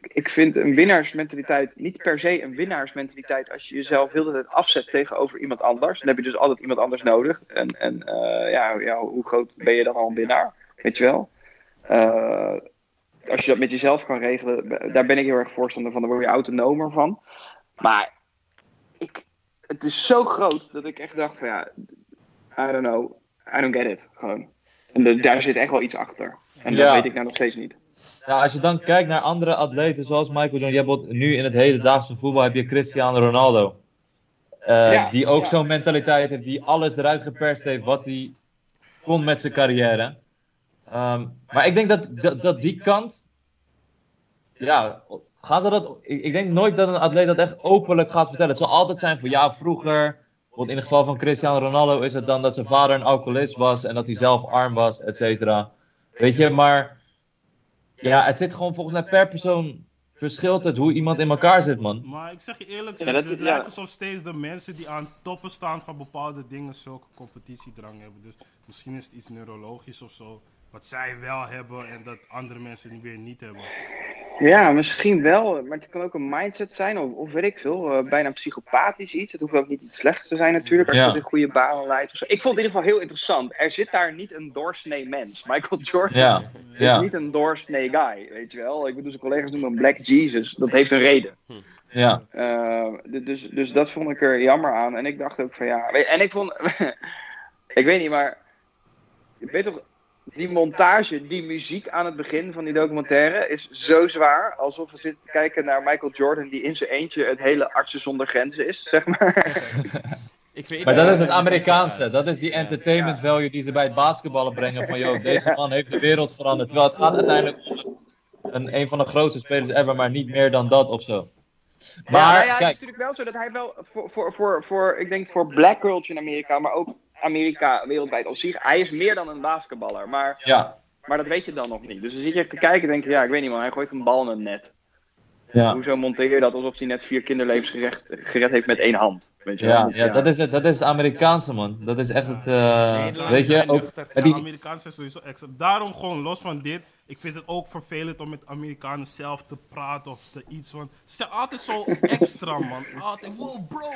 Ik- vind een winnaarsmentaliteit niet per se een winnaarsmentaliteit als je jezelf heel de tijd afzet tegenover iemand anders. Dan heb je dus altijd iemand anders nodig. En, en eh, ja, ja, hoe groot ben je dan al een winnaar? Weet je wel? Eh, als je dat met jezelf kan regelen, daar ben ik heel erg voorstander van. Daar word je autonomer van. Maar ik, het is zo groot dat ik echt dacht van ja, I don't know, I don't get it. Gewoon. En de- daar zit echt wel iets achter. En Ja. dat weet ik nou nog steeds niet. Nou, als je dan kijkt naar andere atleten zoals Michael Jordan, je hebt nu in het hedendaagse voetbal heb je Cristiano Ronaldo. Eh, Ja, die ook ja. zo'n mentaliteit heeft, die alles eruit geperst heeft wat hij kon met zijn carrière. Ehm, maar ik denk dat, dat, dat die kant. Ja, gaan ze dat. Ik, ik denk nooit dat een atleet dat echt openlijk gaat vertellen. Het zal altijd zijn van ja, vroeger. Want in het geval van Cristiano Ronaldo is het dan dat zijn vader een alcoholist was en dat hij zelf arm was, et cetera. Weet je, maar. Ja, het zit gewoon volgens mij per persoon verschilt het hoe iemand in elkaar zit, man. Maar ik zeg je eerlijk, Ja, het, dat- het ja. lijkt alsof steeds de mensen die aan toppen staan van bepaalde dingen zulke competitiedrang hebben. Dus misschien is het iets neurologisch of zo, wat zij wel hebben en dat andere mensen weer niet hebben. Ja, misschien wel. Maar het kan ook een mindset zijn, of, of weet ik veel. eh, bijna psychopathisch iets. Het hoeft ook niet iets slechts te zijn natuurlijk, als je Ja. in goede banen leidt. Of zo. Ik vond het in ieder geval heel interessant. Er zit daar niet een doorsnee mens. Michael Jordan Ja, is ja, niet een doorsnee guy, weet je wel. Ik bedoel, zijn collega's noemen hem Black Jesus. Dat heeft een reden. ja. Eh, dus, dus dat vond ik er jammer aan. En ik dacht ook van ja. En ik vond. ik weet niet, maar. Je weet toch. Die montage, die muziek aan het begin van die documentaire is zo zwaar. Alsof we zitten te kijken naar Michael Jordan, die in zijn eentje het hele Artsen zonder Grenzen is, zeg maar. Ik weet Maar dat is het Amerikaanse. Dat is die entertainment value die ze bij het basketballen brengen. Van joh, deze man heeft de wereld veranderd. Terwijl het gaat uiteindelijk om een, een van de grootste spelers ever, maar niet meer dan dat of zo. ja, Maar, nou ja, het is kijk, natuurlijk wel zo dat hij wel voor, voor, voor, voor ik denk voor black culture in Amerika, maar ook Amerika wereldwijd als zich. Hij is meer dan een basketballer, maar ja, Maar dat weet je dan nog niet. Dus dan zit je echt te kijken en denk je, ja, ik weet niet man, hij gooit een bal in het net. ja. Hoezo monteer je dat alsof hij net vier kinderlevens gerecht, gered heeft met één hand? Weet je Ja, wel? ja, dat is het, dat is het Amerikaanse man. Dat is echt het, eh, Nederland weet je, ook, het De is, sowieso extra. Daarom gewoon los van dit. Ik vind het ook vervelend om met Amerikanen zelf te praten of te iets. Want ze zijn altijd zo extra, man. Altijd, wow, bro.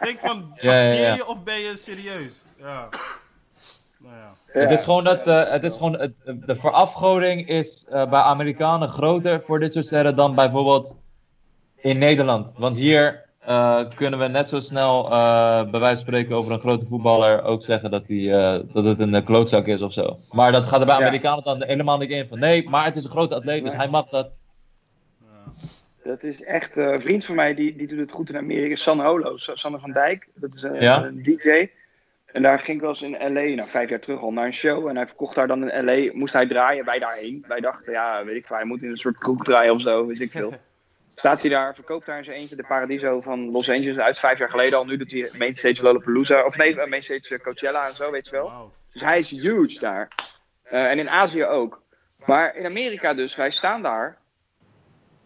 denk van, Ja, ja, ja. acteer je of ben je serieus? Ja. Nou ja. Ja, het is gewoon dat, eh, het is gewoon, het, de verafgoding is eh, bij Amerikanen groter voor dit soort sterren dan bijvoorbeeld in Nederland. Want hier eh, kunnen we net zo snel, eh, bij wijze van spreken over een grote voetballer, ook zeggen dat, die, eh, dat het een klootzak is of zo. Maar dat gaat er bij Ja. Amerikanen dan helemaal niet in van nee, maar het is een grote atleet, dus hij mag dat. ja. Dat is echt, eh, een vriend van mij, die, die doet het goed in Amerika, Sanne Holo, Sa- Sanne van Dijk. Dat is een, Ja. een DJ. En daar ging ik wel eens in LA, nou vijf jaar terug al, naar een show. En hij verkocht daar dan in LA, moest hij draaien, wij daarheen. Wij dachten, ja, weet ik veel, hij moet in een soort kroeg draaien of zo, weet ik veel. Staat hij daar, verkoopt daar in zijn eentje de Paradiso van Los Angeles uit vijf jaar geleden al. Nu doet hij Mainstage Lollapalooza, of nee, eh, Mainstage Coachella en zo, weet je wel. Dus hij is huge daar. Eh, en in Azië ook. Maar in Amerika dus, wij staan daar.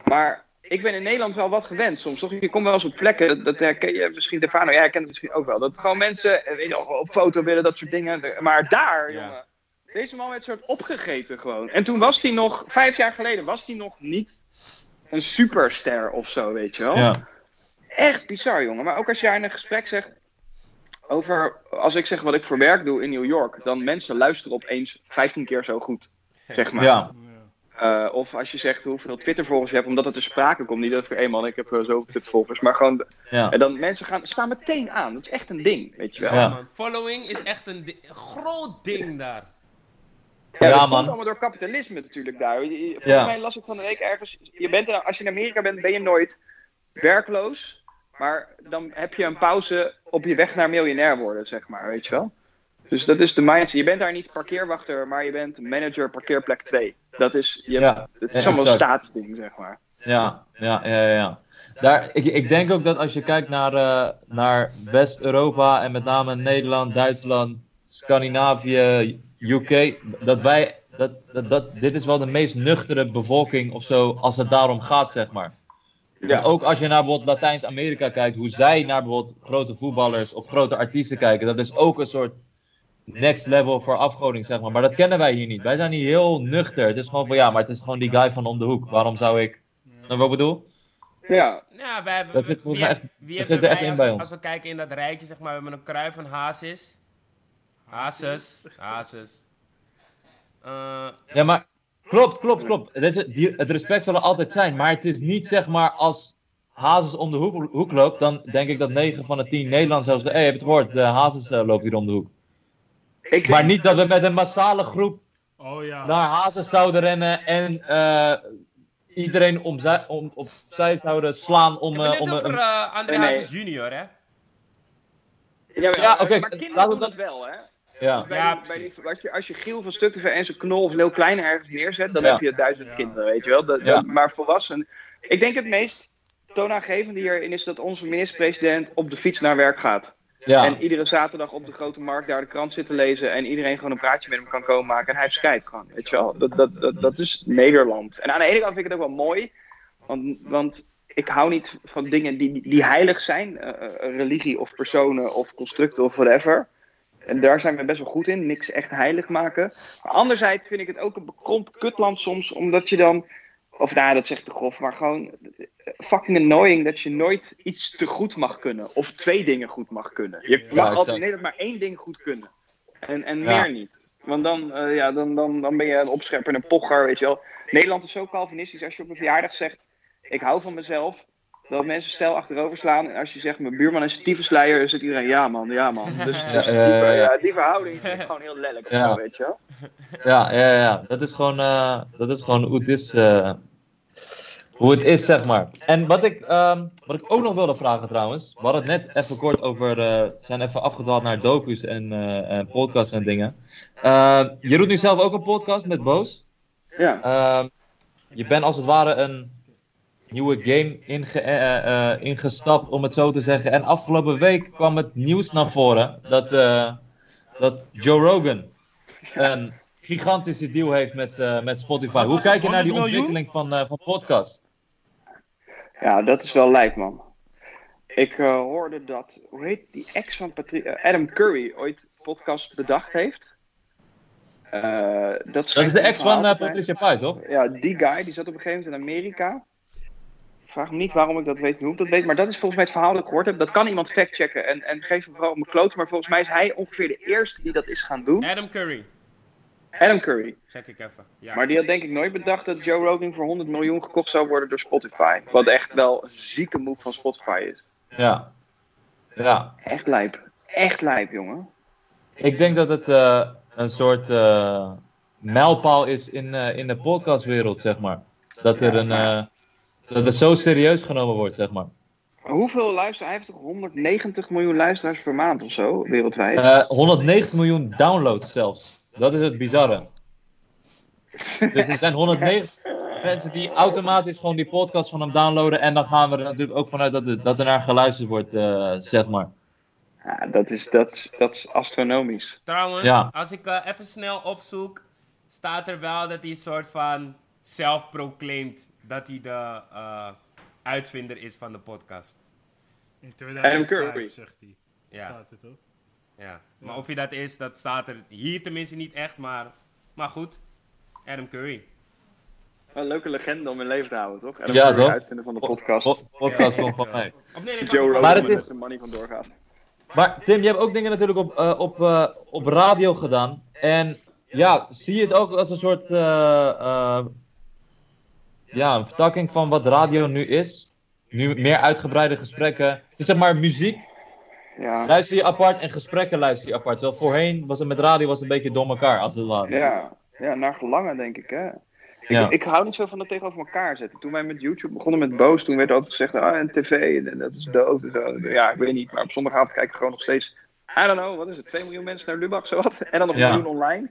Maar ik ben in Nederland wel wat gewend soms. Toch? Je komt wel eens op plekken, dat, herken je misschien, Stefano, jij herkent het misschien ook wel. Dat gewoon mensen eh, weet je, op foto willen, dat soort dingen. Maar daar, Ja. jongen. Deze man werd soort opgegeten gewoon. En toen was hij nog, vijf jaar geleden, was hij nog niet een superster of zo, weet je wel. Ja, Echt bizar, jongen. Maar ook als jij in een gesprek zegt over, als ik zeg wat ik voor werk doe in New York, dan mensen luisteren opeens 15 keer zo goed, zeg maar. ja, Eh, of als je zegt hoeveel Twitter-volgers je hebt, omdat het ter sprake komt. Niet dat ik, hé man, ik heb uh, zoveel Twitter-volgers. Maar gewoon, ja. en dan mensen gaan, staan meteen aan. Dat is echt een ding, weet je wel. Ja, Ja. man. Following is echt een, di- groot ding daar. Ja, Ja, dat man. komt allemaal door kapitalisme natuurlijk daar. Volgens mij las ik van de week ergens. Je bent er, als je in Amerika bent, ben je nooit werkloos. Maar dan heb je een pauze op je weg naar miljonair worden, zeg maar, weet je wel. Dus dat is de mindset. Je bent daar niet parkeerwachter, maar je bent manager parkeerplek 2. Dat is, je, Ja, het is allemaal een exact. statusding, zeg maar. Ja, ja, ja, ja. Daar, ik, ik denk ook dat als je kijkt naar, eh, naar West-Europa en met name Nederland, Duitsland, Scandinavië, UK, dat wij, dat, dat, dat, dit is wel de meest nuchtere bevolking of zo als het daarom gaat, zeg maar. Ja. En ook als je naar bijvoorbeeld Latijns-Amerika kijkt, hoe zij naar bijvoorbeeld grote voetballers of grote artiesten kijken, dat is ook een soort next level voor afgoding, zeg maar. Maar dat kennen wij hier niet. Wij zijn hier heel nuchter. Het is gewoon van ja, maar het is gewoon die guy van om de hoek. Waarom zou ik. Nou, wat ik bedoel? Ja, Ja, wij hebben, Dat zit volgens wie, mij echt- wie dat hebben zit er echt in als, bij we- ons. als we kijken in dat rijtje, zeg maar, we hebben een Kruif en Hazes. Hazes, Hazes. Eh, Ja, maar klopt, klopt, klopt. Het, respect zal er altijd zijn. Maar het is niet zeg maar als Hazes om de hoek, hoek loopt, dan denk ik dat 9 van de 10 Nederland zelfs. Hé, hey, heb je het gehoord? De Hazes eh, loopt hier om de hoek. Ik Maar niet dat we met een massale groep Oh ja. naar Hazen zouden rennen en eh, iedereen om zij, om, opzij zouden slaan om, Ik heb eh, het om net een... over eh André Nee. Hazes junior, hè? Ja, Ja, oké, maar laten kinderen we doen dat- wel, hè? Ja, Bij Ja, bij die- als, je, als je Giel van Stuktever en zijn knol of Leeuw Kleine ergens neerzet, dan Ja. heb je duizend Ja. kinderen, weet je wel. Dat, Ja. dat- maar volwassenen... Ik denk het meest toonaangevende hierin is dat onze minister-president op de fiets naar werk gaat. Ja. En iedere zaterdag op de grote markt daar de krant zit te lezen en iedereen gewoon een praatje met hem kan komen maken. En hij heeft Skype gewoon, weet je wel. Dat, dat, dat, dat is Nederland. En aan de ene kant vind ik het ook wel mooi, want, want ik hou niet van dingen die, die heilig zijn. eh, eh, religie of personen of constructen of whatever. En daar zijn we best wel goed in, niks echt heilig maken. Maar anderzijds vind ik het ook een bekrompen kutland soms, omdat je dan... Of nou, dat zeg ik te grof, maar gewoon eh, fucking annoying dat je nooit iets te goed mag kunnen. Of twee dingen goed mag kunnen. Je mag altijd in Nederland maar één ding goed kunnen. En, en meer niet. Want dan, eh, ja, dan, dan, dan ben je een opschepper en een pocher, weet je wel. Nederland is zo calvinistisch. Als je op een verjaardag zegt, ik hou van mezelf. Dat mensen stijl achterover slaan. En als je zegt, mijn buurman is tyfusleier, dan zit iedereen, ja man, ja man. Dus, dus die, Ja, die verhouding ik gewoon heel lelijk. Ja. Zo, weet je wel. Ja, ja, ja. Dat is gewoon, eh, dat is gewoon hoe het is. eh, hoe het is, zeg maar. En wat ik, ehm, wat ik ook nog wilde vragen trouwens. We hadden het net even kort over. eh, we zijn even afgedwaald naar docu's en, en podcasts en dingen. Je doet nu zelf ook een podcast met Boos. Ja. Ehm, je bent als het ware een nieuwe game inge, eh, eh, ingestapt, om het zo te zeggen. En afgelopen week kwam het nieuws naar voren dat, eh, dat Joe Rogan een gigantische deal heeft met, eh, met Spotify. Hoe kijk je naar die 100 miljoen? ontwikkeling van, eh van podcast? Ja, dat is wel lijp, man. Ik eh, hoorde dat, hoe heet die ex van Patri eh, Adam Curry ooit podcast bedacht heeft. Eh, dat, Dat is de ex van eh. Patricia Pai, toch? Ja, die guy, die zat op een gegeven moment in Amerika. Vraag me niet waarom ik dat weet en hoe ik dat weet, maar dat is volgens mij het verhaal dat ik gehoord heb. Dat kan iemand factchecken en, en geef hem vooral op mijn kloot. Maar volgens mij is hij ongeveer de eerste die dat is gaan doen. Adam Curry. Adam Curry. Check ik even. Ja. Maar die had denk ik nooit bedacht dat Joe Rogan voor 100 miljoen gekocht zou worden door Spotify. Wat echt wel een zieke move van Spotify is. Ja. Ja. Echt lijp. Echt lijp, jongen. Ik denk dat het eh, een soort eh, mijlpaal is in, eh, in de podcastwereld, zeg maar. Dat er een. Eh, dat het zo serieus genomen wordt, zeg maar. Hoeveel luisteraars? Hij heeft toch 190 miljoen luisteraars per maand of zo, wereldwijd? Eh 190 miljoen downloads zelfs. Dat is het bizarre. Dus er zijn 190 mensen die automatisch gewoon die podcast van hem downloaden. En dan gaan we er natuurlijk ook vanuit dat er, dat er naar geluisterd wordt, eh, zeg maar. Ja, dat is, dat, dat is astronomisch. Trouwens, Ja. als ik eh, even snel opzoek, staat er wel dat hij een soort van self-proclaimed dat hij de eh, uitvinder is van de podcast. In Adam 2005 Curry. zegt hij. Ja, Staat het ook? ja. Maar of hij dat is, dat staat er hier tenminste niet echt, maar, maar goed. Adam Curry. Een leuke legende om in leven te houden, toch? En Ja, dan toch? uitvinden van de podcast. Po- podcast van mij. Of nee, nee, Joe maar- Rogan Maar het met is- de money van doorgaat. Maar Tim, je hebt ook dingen natuurlijk op, eh, op, eh, op radio gedaan. En ja, zie je het ook als een soort. eh, eh, ja, een vertakking van wat radio nu is? Nu meer uitgebreide gesprekken. Het is zeg maar muziek, Ja. luister je apart en gesprekken luister je apart. Terwijl voorheen was het met radio was het een beetje door elkaar, als het ware. Ja, ja, naar gelangen denk ik, hè. Ik, Ja. ik hou niet zo van dat tegenover elkaar zetten. Toen wij met YouTube begonnen met Boos, toen werd altijd gezegd, ah, en tv, en dat is dood. En zo. Ja, ik weet niet, maar op zondagavond kijk ik gewoon nog steeds, I don't know, wat is het, 2 miljoen mensen naar Lubach, zo wat? En dan nog een Ja. miljoen online.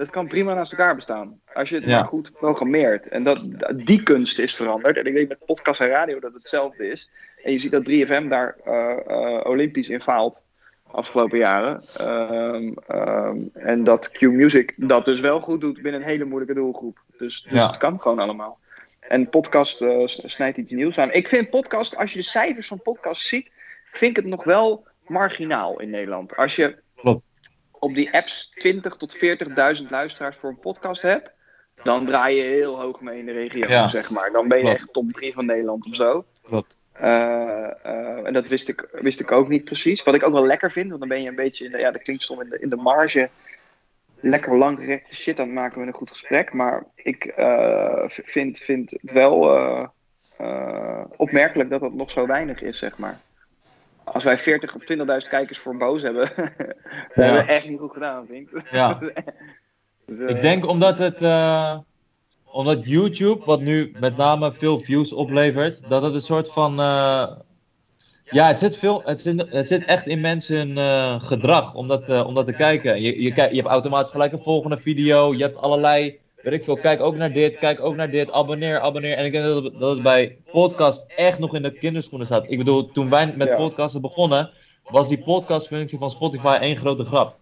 Dat kan prima naast elkaar bestaan, als je het Ja. maar goed programmeert. En dat, die kunst is veranderd. En ik weet met podcast en radio dat het hetzelfde is. En je ziet dat 3FM daar eh, eh, olympisch in faalt afgelopen jaren. Ehm, ehm, en dat Q-Music dat dus wel goed doet binnen een hele moeilijke doelgroep. Dus, dus Ja. het kan gewoon allemaal. En podcast eh, snijdt iets nieuws aan. Ik vind podcast, als je de cijfers van podcast ziet, vind ik het nog wel marginaal in Nederland. Als je Klopt. Op die apps 20 tot 40.000 luisteraars voor een podcast hebt, dan draai je heel hoog mee in de regio, Ja. zeg maar. Dan ben je Klopt. echt top 3 van Nederland of zo. Klopt. Eh, eh, en dat wist ik, wist ik ook niet precies. Wat ik ook wel lekker vind, want dan ben je een beetje, in de, ja, dat klinkt stom, in de, in de marge lekker langgerekte shit aan het maken met een goed gesprek. Maar ik eh, vind, vind het wel opmerkelijk dat dat nog zo weinig is, zeg maar. Als wij 40 of 20.000 kijkers voor Boos hebben, dan hebben we echt niet goed gedaan, vind ik. Ja. Dus, eh, Ik denk omdat het. eh, omdat YouTube, wat nu met name veel views oplevert, dat het een soort van. eh, ja, het zit, veel, het, zit, het zit echt in mensen gedrag om dat, om dat te kijken. Je, je, je hebt automatisch gelijk een volgende video. Je hebt allerlei. Weet ik veel, kijk ook naar dit, kijk ook naar dit, abonneer, abonneer. En ik denk dat het, dat het bij podcast echt nog in de kinderschoenen staat. Ik bedoel, toen wij met Ja. podcasten begonnen, was die podcastfunctie van Spotify één grote grap.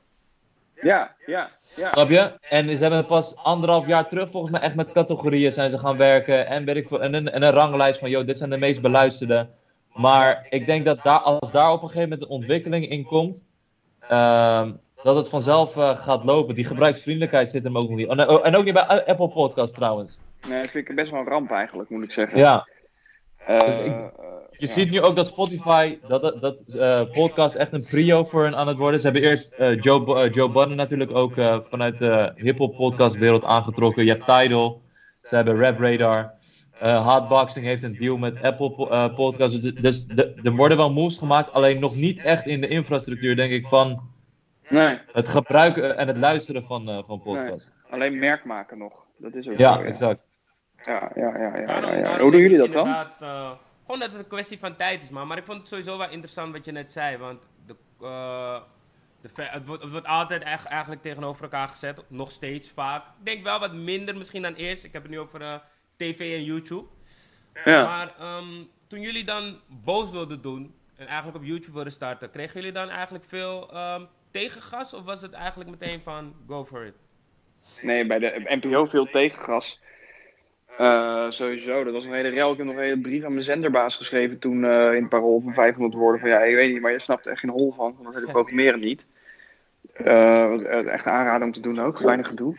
Ja, ja, ja. Snap je? En ze hebben pas anderhalf jaar terug, volgens mij, echt met categorieën zijn ze gaan werken. En, weet ik veel, en, een, en een ranglijst van, joh, dit zijn de meest beluisterde. Maar ik denk dat daar, als daar op een gegeven moment een ontwikkeling in komt, ehm, dat het vanzelf eh, gaat lopen. Die gebruiksvriendelijkheid zit hem ook niet. En, en ook niet bij Apple Podcast trouwens. Nee, vind ik best wel een ramp eigenlijk, moet ik zeggen. Ja, Eh, dus ik- eh, je ja. ziet nu ook dat Spotify, dat, dat, dat eh, podcast echt een prio voor hen aan het worden. Ze hebben eerst eh, Joe, eh, Joe Budden natuurlijk ook eh, vanuit de hip-hop podcastwereld aangetrokken. Je hebt Tidal, ze hebben Rap Radar. Eh, Hotboxing heeft een deal met Apple po- eh, Podcasts. Dus, dus de- er worden wel moves gemaakt, alleen nog niet echt in de infrastructuur, denk ik, van Nee, het gebruiken en het luisteren van, eh, van podcasts. alleen merk maken nog. Dat is ook Ja, zo, exact. Ja, ja, ja, ja, ja, Daarom- ja. Hoe doen jullie dat dan? eh, gewoon dat het een kwestie van tijd is, man. Maar ik vond het sowieso wel interessant wat je net zei. Want de, eh, de het, wordt, het wordt altijd echt, eigenlijk tegenover elkaar gezet. Nog steeds vaak. Ik denk wel wat minder misschien dan eerst. Ik heb het nu over eh, tv en YouTube. Ja. Maar ehm, toen jullie dan boos wilden doen en eigenlijk op YouTube wilden starten, kregen jullie dan eigenlijk veel ehm, tegengas? Of was het eigenlijk meteen van go for it? Nee, bij de NPO veel tegengas. Eh, sowieso, dat was een hele rel. Ik heb nog een hele brief aan mijn zenderbaas geschreven toen eh, in het parool van 500 woorden. Van ja, ik weet niet, maar je snapt er echt geen hol van. Want dat hele programmeren niet. Eh, wat, eh, echt aanraden om te doen ook, weinig gedoe.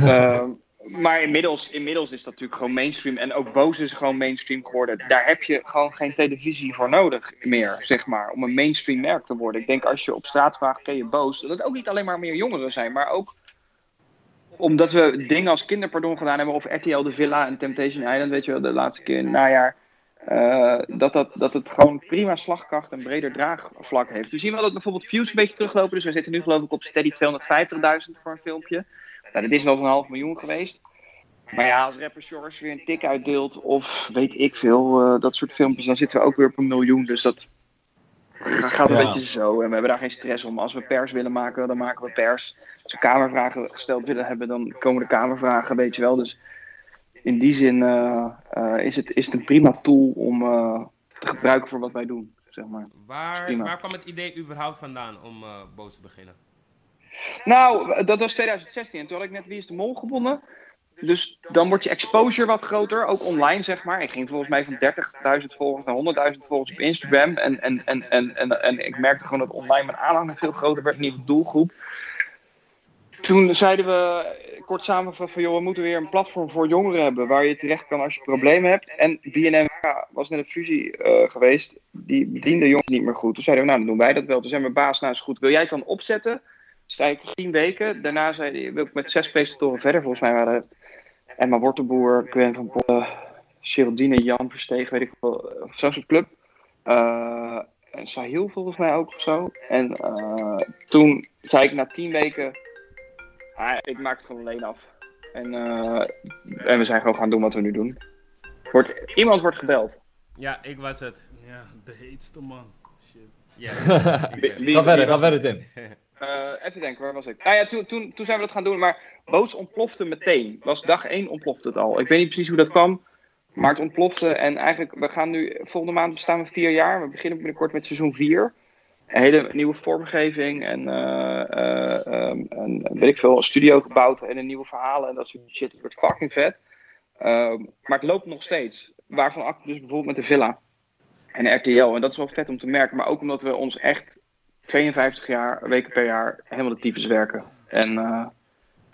Maar inmiddels, inmiddels is dat natuurlijk gewoon mainstream. En ook Boos is gewoon mainstream geworden. Daar heb je gewoon geen televisie voor nodig meer, zeg maar. Om een mainstream merk te worden. Ik denk als je op straat vraagt, ken je Boos? Dat het ook niet alleen maar meer jongeren zijn, maar ook omdat we dingen als kinderpardon gedaan hebben, of RTL De Villa en Temptation Island, weet je wel, de laatste keer in het najaar. eh, dat, dat, dat het gewoon prima slagkracht en breder draagvlak heeft. We zien wel dat bijvoorbeeld views een beetje teruglopen. Dus we zitten nu geloof ik op steady 250.000 voor een filmpje. Nou, dat is wel een half miljoen geweest. Maar ja, als rapper Shores weer een tik uitdeelt, of weet ik veel, eh, dat soort filmpjes, dan zitten we ook weer op een miljoen. Dus dat gaat een Ja. beetje zo. En we hebben daar geen stress om. Als we pers willen maken, dan maken we pers. Als we kamervragen gesteld willen hebben, dan komen de kamervragen, weet je wel. Dus in die zin eh, eh, is, het, is het een prima tool om eh, te gebruiken voor wat wij doen, zeg maar. Waar, waar kwam het idee überhaupt vandaan om eh, boos te beginnen? Nou, dat was 2016 en toen had ik net Wie is de Mol gewonnen. Dus dan wordt je exposure wat groter, ook online zeg maar. Ik ging volgens mij van 30.000 volgers naar 100.000 volgers op Instagram. En, en, en, en, en, en ik merkte gewoon dat online mijn aanhang veel groter werd, nieuwe doelgroep. Toen zeiden we, kort samengevat van joh, we moeten weer een platform voor jongeren hebben waar je terecht kan als je problemen hebt. En BNM was net een fusie eh, geweest, die bediende jongeren niet meer goed. Toen zeiden we, nou dan doen wij dat wel. Toen zei mijn baas, nou is goed, wil jij het dan opzetten? Zei ik tien weken. Daarna zei hij, wil ik met zes presentatoren verder. Volgens mij waren het Emma Wortelboer, Gwen van Poppen, Geraldine, Jan Versteeg, weet ik wel. eh, Zo'n soort club. Eh en Sahil volgens mij ook of zo. En eh, toen zei ik na tien weken, ah, ik maak het gewoon alleen af. En, eh, en we zijn gewoon gaan doen wat we nu doen. Wordt, iemand wordt gebeld. Ja, ik was het. Ja, de heetste man. Shit. Ja. Wie- wie- ga verder, ga verder Tim. Eh, even denken, waar was ik? Nou ja, toen, toen, toen zijn we dat gaan doen, maar Boots ontplofte meteen. Was dag 1 ontplofte het al. Ik weet niet precies hoe dat kwam, maar het ontplofte. En eigenlijk, we gaan nu, volgende maand bestaan we vier jaar. We beginnen binnenkort met seizoen 4. Een hele nieuwe vormgeving en, ehm, en weet ik veel, een studio gebouwd en een nieuwe verhalen en dat soort shit. Het wordt fucking vet. Ehm, maar het loopt nog steeds. Waarvan acte dus bijvoorbeeld met de Villa en RTL. En dat is wel vet om te merken, maar ook omdat we ons echt 52 jaar, weken per jaar, helemaal de types werken. En eh,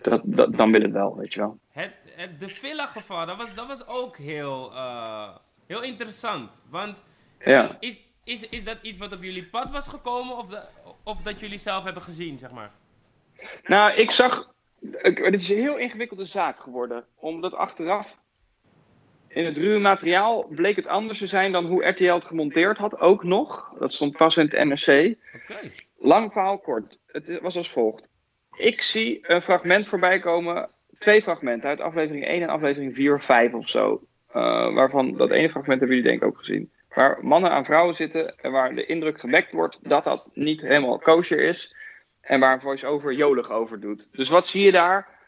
dat, dat, dan wil het wel, weet je wel. Het, het, de villa geval, dat was, dat was ook heel, eh, heel interessant. Want Ja. is, is, is dat iets wat op jullie pad was gekomen of, dat of dat jullie zelf hebben gezien, zeg maar? Nou, ik zag. Het is een heel ingewikkelde zaak geworden. Omdat achteraf. In het ruwe materiaal bleek het anders te zijn dan hoe RTL het gemonteerd had, ook nog. Dat stond pas in het NRC. Oké. Lang verhaal kort. Het was als volgt. ik zie een fragment voorbij komen. Twee fragmenten uit aflevering 1 en aflevering 4 of 5 of zo. Eh, waarvan dat ene fragment hebben jullie denk ik ook gezien. Waar mannen aan vrouwen zitten en waar de indruk gewekt wordt dat dat niet helemaal kosher is. En waar een voice-over jolig over doet. Dus wat zie je daar?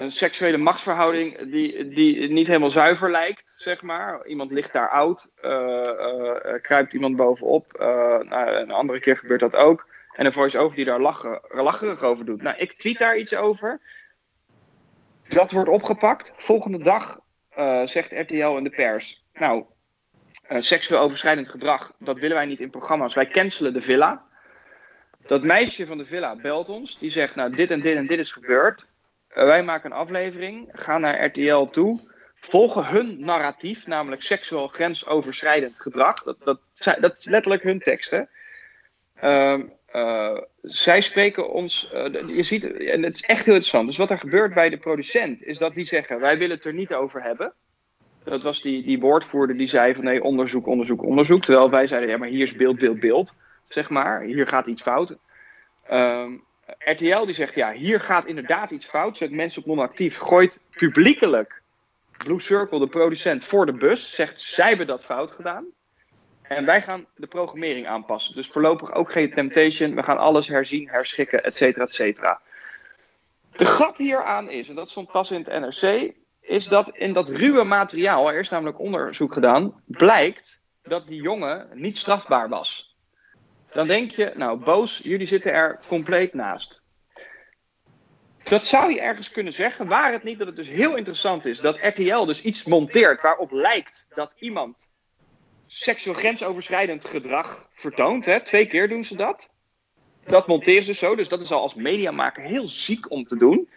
Een seksuele machtsverhouding die, die niet helemaal zuiver lijkt, zeg maar. Iemand ligt daar oud, eh, kruipt iemand bovenop. eh, nou, een andere keer gebeurt dat ook. En een voice-over die daar lachen, lacherig over doet. Nou, ik tweet daar iets over. Dat wordt opgepakt. Volgende dag zegt RTL in de pers. Nou, seksueel overschrijdend gedrag, dat willen wij niet in programma's. Wij cancelen de villa. Dat meisje van de villa belt ons. Die zegt, nou, dit en dit en dit is gebeurd. Eh, wij maken een aflevering, gaan naar RTL toe. Volgen hun narratief, namelijk seksueel grensoverschrijdend gedrag. Dat, dat, dat is letterlijk hun teksten. Ehm, eh, zij spreken ons, eh, je ziet, en het is echt heel interessant. Dus wat er gebeurt bij de producent, is dat die zeggen: wij willen het er niet over hebben. Dat was die, die woordvoerder die zei: van nee, onderzoek, onderzoek, onderzoek. Terwijl wij zeiden: ja, maar hier is beeld, beeld, beeld. Zeg maar, hier gaat iets fout. Ehm, RTL die zegt: ja, hier gaat inderdaad iets fout. Zet mensen op non-actief, gooit publiekelijk Blue Circle, de producent, voor de bus. Zegt: zij hebben dat fout gedaan. En wij gaan de programmering aanpassen. Dus voorlopig ook geen Temptation. We gaan alles herzien, herschikken, et cetera, et cetera. De grap hieraan is, en dat stond pas in het NRC, is dat in dat ruwe materiaal, er is namelijk onderzoek gedaan, blijkt dat die jongen niet strafbaar was. Dan denk je, nou boos, jullie zitten er compleet naast. Dat zou je ergens kunnen zeggen, waar het niet dat het dus heel interessant is dat RTL dus iets monteert waarop lijkt dat iemand seksueel grensoverschrijdend gedrag vertoont. Hè? Twee keer doen ze dat. Dat monteren ze zo, dus dat is al als mediamaker heel ziek om te doen.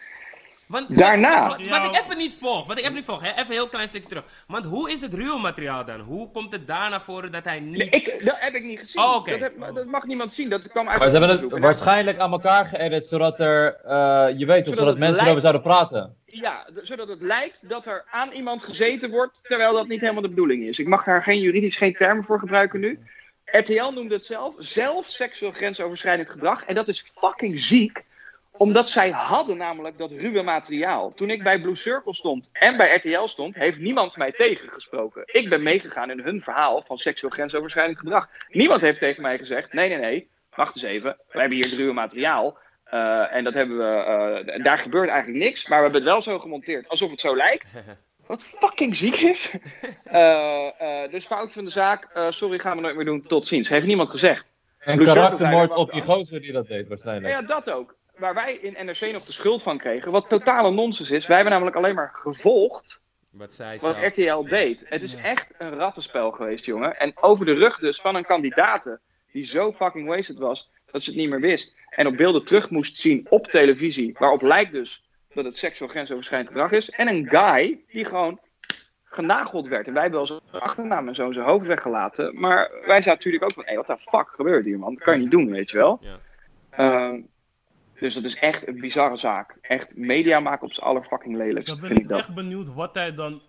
Want, Daarna- Wat, wat ik even niet volg, wat ik even niet volg, hè, even een heel klein stukje terug. Want hoe is het ruwe materiaal dan? Hoe komt het daar naar voren dat hij niet... Ik, dat heb ik niet gezien. Oh, oké. dat, heb- dat mag niemand zien. Dat kwam uit Maar ze hebben het waarschijnlijk aan elkaar geëdit, zodat er, eh, je weet, Zodat of, zodat mensen lijkt- erover zouden praten. Ja, zodat het lijkt dat er aan iemand gezeten wordt, terwijl dat niet helemaal de bedoeling is. Ik mag daar geen juridisch geen termen voor gebruiken nu. RTL noemde het zelf, zelf seksueel grensoverschrijdend gedrag. En dat is fucking ziek, omdat zij hadden namelijk dat ruwe materiaal. Toen ik bij Blue Circle stond en bij RTL stond, heeft niemand mij tegengesproken. Ik ben meegegaan in hun verhaal van seksueel grensoverschrijdend gedrag. Niemand heeft tegen mij gezegd, nee, nee, nee, wacht eens even, we hebben hier het ruwe materiaal. Eh, en dat hebben we, eh, daar gebeurt eigenlijk niks, maar we hebben het wel zo gemonteerd, alsof het zo lijkt. Wat fucking ziek is. Eh, eh, dus fout van de zaak, eh, sorry, gaan we nooit meer doen, tot ziens. Heeft niemand gezegd. En Blue Circle karaktermoord op die gozer die dat deed, waarschijnlijk. Ja, dat ook. Waar wij in NRC nog de schuld van kregen, wat totale nonsens is. Wij hebben namelijk alleen maar gevolgd Wat zij wat zelf. RTL deed. Het is echt een rattenspel geweest, jongen. En over de rug dus van een kandidaat die zo fucking wasted was, dat ze het niet meer wist. En op beelden terug moest zien op televisie, waarop lijkt dus dat het seksueel grensoverschrijdend gedrag is. En een guy die gewoon genageld werd. En wij hebben wel zijn achternaam en zo zijn hoofd weggelaten. Maar wij zaten natuurlijk ook van, hé, wat de fuck gebeurt hier, man? Dat kan je niet doen, weet je wel. Ja. Ehm, dus dat is echt een bizarre zaak. Echt media maken op z'n allerfucking lelijkst, Dan ben vind ik dat. echt benieuwd wat hij dan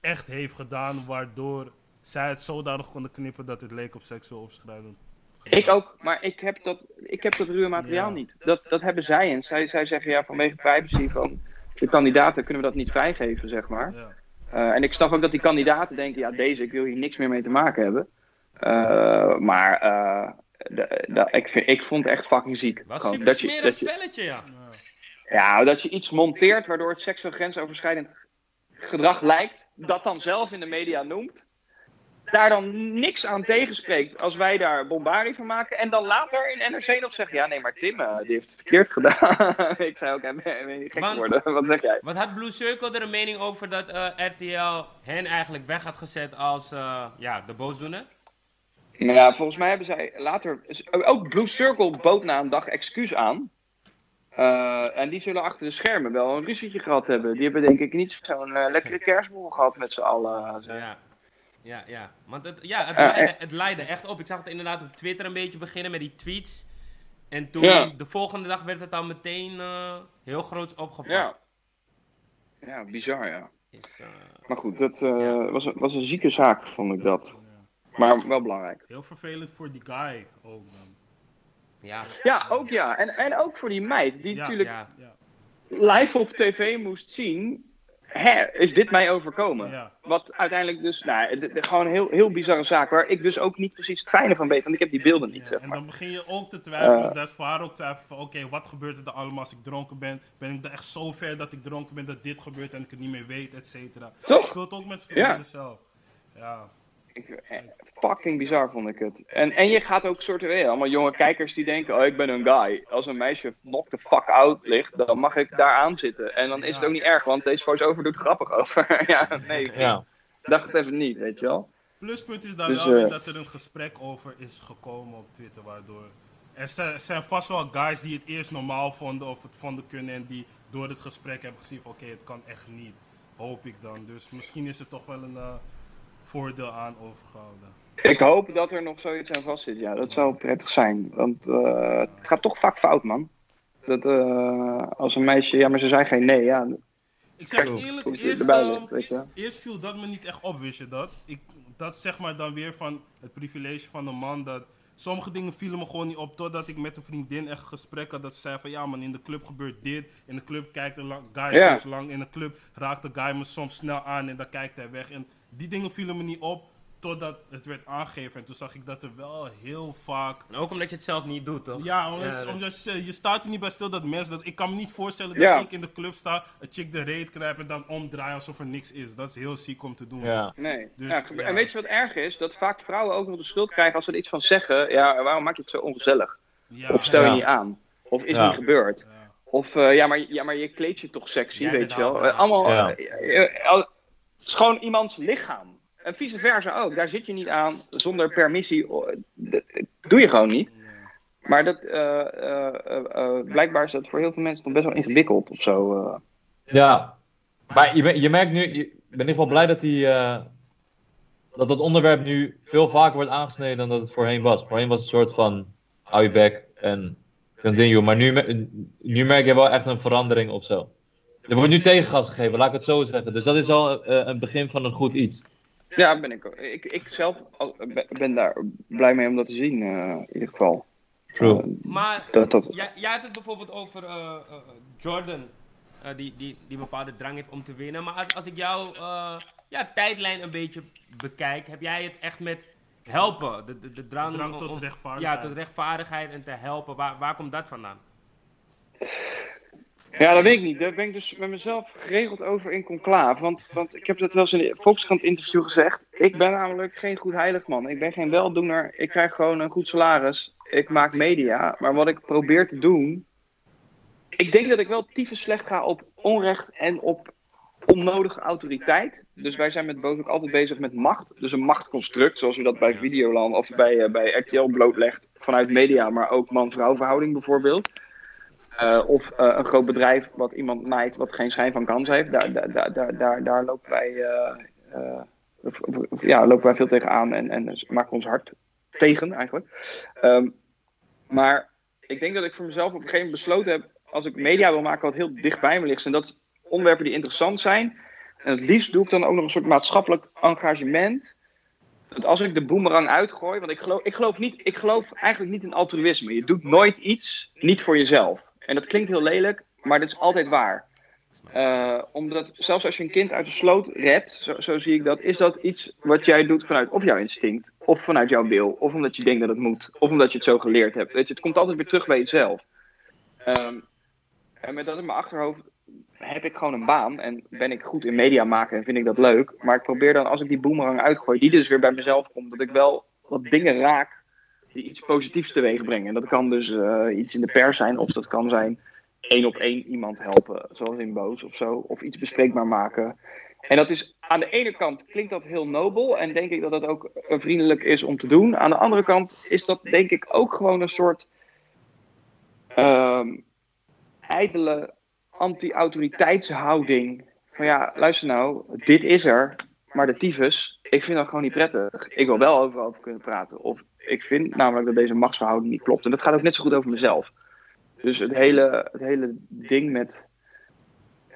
echt heeft gedaan, waardoor zij het zodanig konden knippen dat het leek op seksueel overschrijdend. Ik ook, maar ik heb dat, ik heb dat ruwe materiaal Ja. niet. Dat, dat hebben zij en zij, zij zeggen ja, vanwege privacy van de kandidaten kunnen we dat niet vrijgeven, zeg maar. Ja. Eh, en ik snap ook dat die kandidaten denken, ja, deze, ik wil hier niks meer mee te maken hebben. Eh, maar eh, ik, vind, ik vond het echt fucking ziek. Was Gewoon dat je, smerig dat je, spelletje, ja. ja, dat je iets monteert waardoor het seksueel grensoverschrijdend gedrag lijkt, dat dan zelf in de media noemt, daar dan niks aan tegenspreekt als wij daar bombarie van maken, en dan later in NRC nog zeggen, ja nee, maar Tim, eh, die heeft het verkeerd gedaan. ik zei ook, je gek geworden? Wat zeg jij? Wat had Blue Circle er een mening over dat eh, RTL hen eigenlijk weg had gezet als eh, ja, de boosdoener? Nou ja, volgens mij hebben zij later, ook Blue Circle bood na een dag excuus aan. Eh, en die zullen achter de schermen wel een ruzietje gehad hebben. Die hebben denk ik niet zo'n eh, lekkere kerstbol gehad met z'n allen. zeg. Ja. Ja, ja. Want het, ja, het, Eh, leidde, het leidde echt op. Ik zag het inderdaad op Twitter een beetje beginnen met die tweets. En toen, Ja. de volgende dag werd het al meteen eh, heel groot opgepakt. Ja. Ja, bizar ja. Is, eh, Maar goed, dat eh, Ja. was, was een zieke zaak, vond ik dat. Maar wel belangrijk. Heel vervelend voor die guy ook dan. Ja. Ja, ook ja. En, en ook voor die meid, die Ja, natuurlijk Ja. Ja, live op tv moest zien. Hè, is dit mij overkomen? ja. Wat uiteindelijk dus, nou, de- de- gewoon een heel, heel bizarre zaak. Waar ik dus ook niet precies het fijne van weet, want ik heb die beelden niet, Ja, zeg en maar. dan begin je ook te twijfelen, Eh. dat is voor haar ook twijfelen van, oké, wat gebeurt er dan allemaal als ik dronken ben? Ben ik dan echt zo ver dat ik dronken ben dat dit gebeurt en ik het niet meer weet, et cetera. Toch? Speelt ook met Ja. vrienden zelf. Ja. Ik, eh, fucking bizar vond ik het. En, en je gaat ook soort weer allemaal jonge kijkers die denken, oh ik ben een guy. Als een meisje knock the fuck out ligt, dan mag ik daar aan zitten. En dan is het ook niet erg, want deze voice-over doet grappig over. ja, nee, Ja. dacht het even niet, weet je wel. Pluspunt is daar Dus, wel weer eh, dat er een gesprek over is gekomen op Twitter, waardoor... Er zijn, vast wel guys die het eerst normaal vonden of het vonden kunnen en die door het gesprek hebben gezien van, oké, het kan echt niet. Hoop ik dan. Dus misschien is er toch wel een eh, voordeel aan overgehouden. Ik hoop dat er nog zoiets aan vast zit. Ja, dat zou prettig zijn. Want eh, het gaat toch vaak fout, man. Dat eh, als een meisje, ja, maar ze zei geen nee. Ja, Ik zeg eerlijk, eerst, erbij ligt, weet je wel. eerst viel dat me niet echt op, wist je dat? Ik, dat zeg maar dan weer van het privilege van een man dat... Sommige dingen vielen me gewoon niet op, totdat ik met een vriendin echt gesprek had dat ze zei van... Ja man, in de club gebeurt dit, in de club kijkt een lang, guy Ja. soms lang, in de club raakt de guy me soms snel aan en dan kijkt hij weg. En die dingen vielen me niet op, totdat het werd aangegeven. En toen zag ik dat er wel heel vaak... En ook omdat je het zelf niet doet, toch? Ja, omdat, Ja, dus- omdat je, je staat er niet bij stil dat mensen dat... Ik kan me niet voorstellen dat Ja. ik in de club sta, een chick de reet knijp en dan omdraai alsof er niks is. Dat is heel ziek om te doen. Ja. Nee. Dus, ja, gebe- ja. En weet je wat erg is? Dat vaak vrouwen ook nog de schuld krijgen als ze er iets van zeggen. Ja, waarom maak je het zo ongezellig? Ja. Of stel je Ja. niet aan. Of is Ja. niet gebeurd. Ja. Of eh, ja, maar, ja, maar je kleedt je toch sexy, weet je wel. half- Eh, allemaal, Ja. Het is gewoon iemands lichaam. En vice versa ook. Daar zit je niet aan zonder permissie. Dat doe je gewoon niet. Maar dat, eh, eh, eh, blijkbaar is dat voor heel veel mensen nog best wel ingewikkeld of zo. Ja, maar je, je merkt nu, ik ben in ieder geval blij dat, die, dat dat onderwerp nu veel vaker wordt aangesneden dan dat het voorheen was. Voorheen was het een soort van hou je bek en continue. Maar nu, nu merk je wel echt een verandering of zo. Er wordt nu tegengas gegeven, laat ik het zo zeggen. Dus dat is al eh, een begin van een goed iets. Ja, ben ik, ook. ik, ik zelf ben- daar blij mee om dat te zien, eh, in ieder geval. True. Eh, Maar dat, dat, jij, jij had het bijvoorbeeld over eh, eh, Jordan, eh, die, die, die een bepaalde drang heeft om te winnen. Maar als, als ik jouw eh, ja, tijdlijn een beetje bekijk, heb jij het echt met helpen? De, de, de drang, De drang om- tot om- rechtvaardigheid. Ja, tot rechtvaardigheid en te helpen. Waar, waar komt dat vandaan? Ja, dat weet ik niet. Daar ben ik dus met mezelf geregeld over in conclaaf. Want, want ik heb dat wel eens in een Volkskrant interview gezegd. Ik ben namelijk geen goed heilig man. Ik ben geen weldoener. Ik krijg gewoon een goed salaris. Ik maak media. Maar wat ik probeer te doen... Ik denk dat ik wel tyfus slecht ga op onrecht en op onnodige autoriteit. Dus wij zijn met Boos ook altijd bezig met macht. Dus een machtconstruct, zoals we dat bij Videoland of bij, eh, bij RTL blootlegt. Vanuit media, maar ook man-vrouw verhouding bijvoorbeeld. Eh, of eh, een groot bedrijf wat iemand naait wat geen schijn van kans heeft. Daar, daar, daar, daar, daar, lopen wij, eh, ja, lopen wij veel tegenaan en, en maken ons hard tegen eigenlijk. Ehm, maar ik denk dat ik voor mezelf op een gegeven moment besloten heb, als ik media wil maken wat heel dicht bij me ligt, en dat onderwerpen die interessant zijn. En het liefst doe ik dan ook nog een soort maatschappelijk engagement. Dat als ik de boemerang uitgooi, want ik geloof, ik geloof, niet, ik geloof eigenlijk niet in altruïsme. Je doet nooit iets niet voor jezelf. En dat klinkt heel lelijk, maar dat is altijd waar. Eh, omdat zelfs als je een kind uit de sloot redt, zo, zo zie ik dat, is dat iets wat jij doet vanuit of jouw instinct, of vanuit jouw wil, of omdat je denkt dat het moet, of omdat je het zo geleerd hebt. Weet je, het komt altijd weer terug bij jezelf. Ehm, en met dat in mijn achterhoofd heb ik gewoon een baan en ben ik goed in media maken en vind ik dat leuk. Maar ik probeer dan, als ik die boemerang uitgooi, die dus weer bij mezelf komt, dat ik wel wat dingen raak die iets positiefs teweeg brengen. En dat kan dus eh, iets in de pers zijn, of dat kan zijn één op één iemand helpen, zoals in Boos of zo, of iets bespreekbaar maken. En dat is aan de ene kant klinkt dat heel nobel en denk ik dat dat ook eh, vriendelijk is om te doen. Aan de andere kant is dat denk ik ook gewoon een soort ehm ijdele anti-autoriteitshouding. Van ja, luister nou, dit is er, maar de tyfus, ik vind dat gewoon niet prettig. Ik wil wel overal over kunnen praten. Of ik vind namelijk dat deze machtsverhouding niet klopt. En dat gaat ook net zo goed over mezelf. Dus het hele, het hele ding met.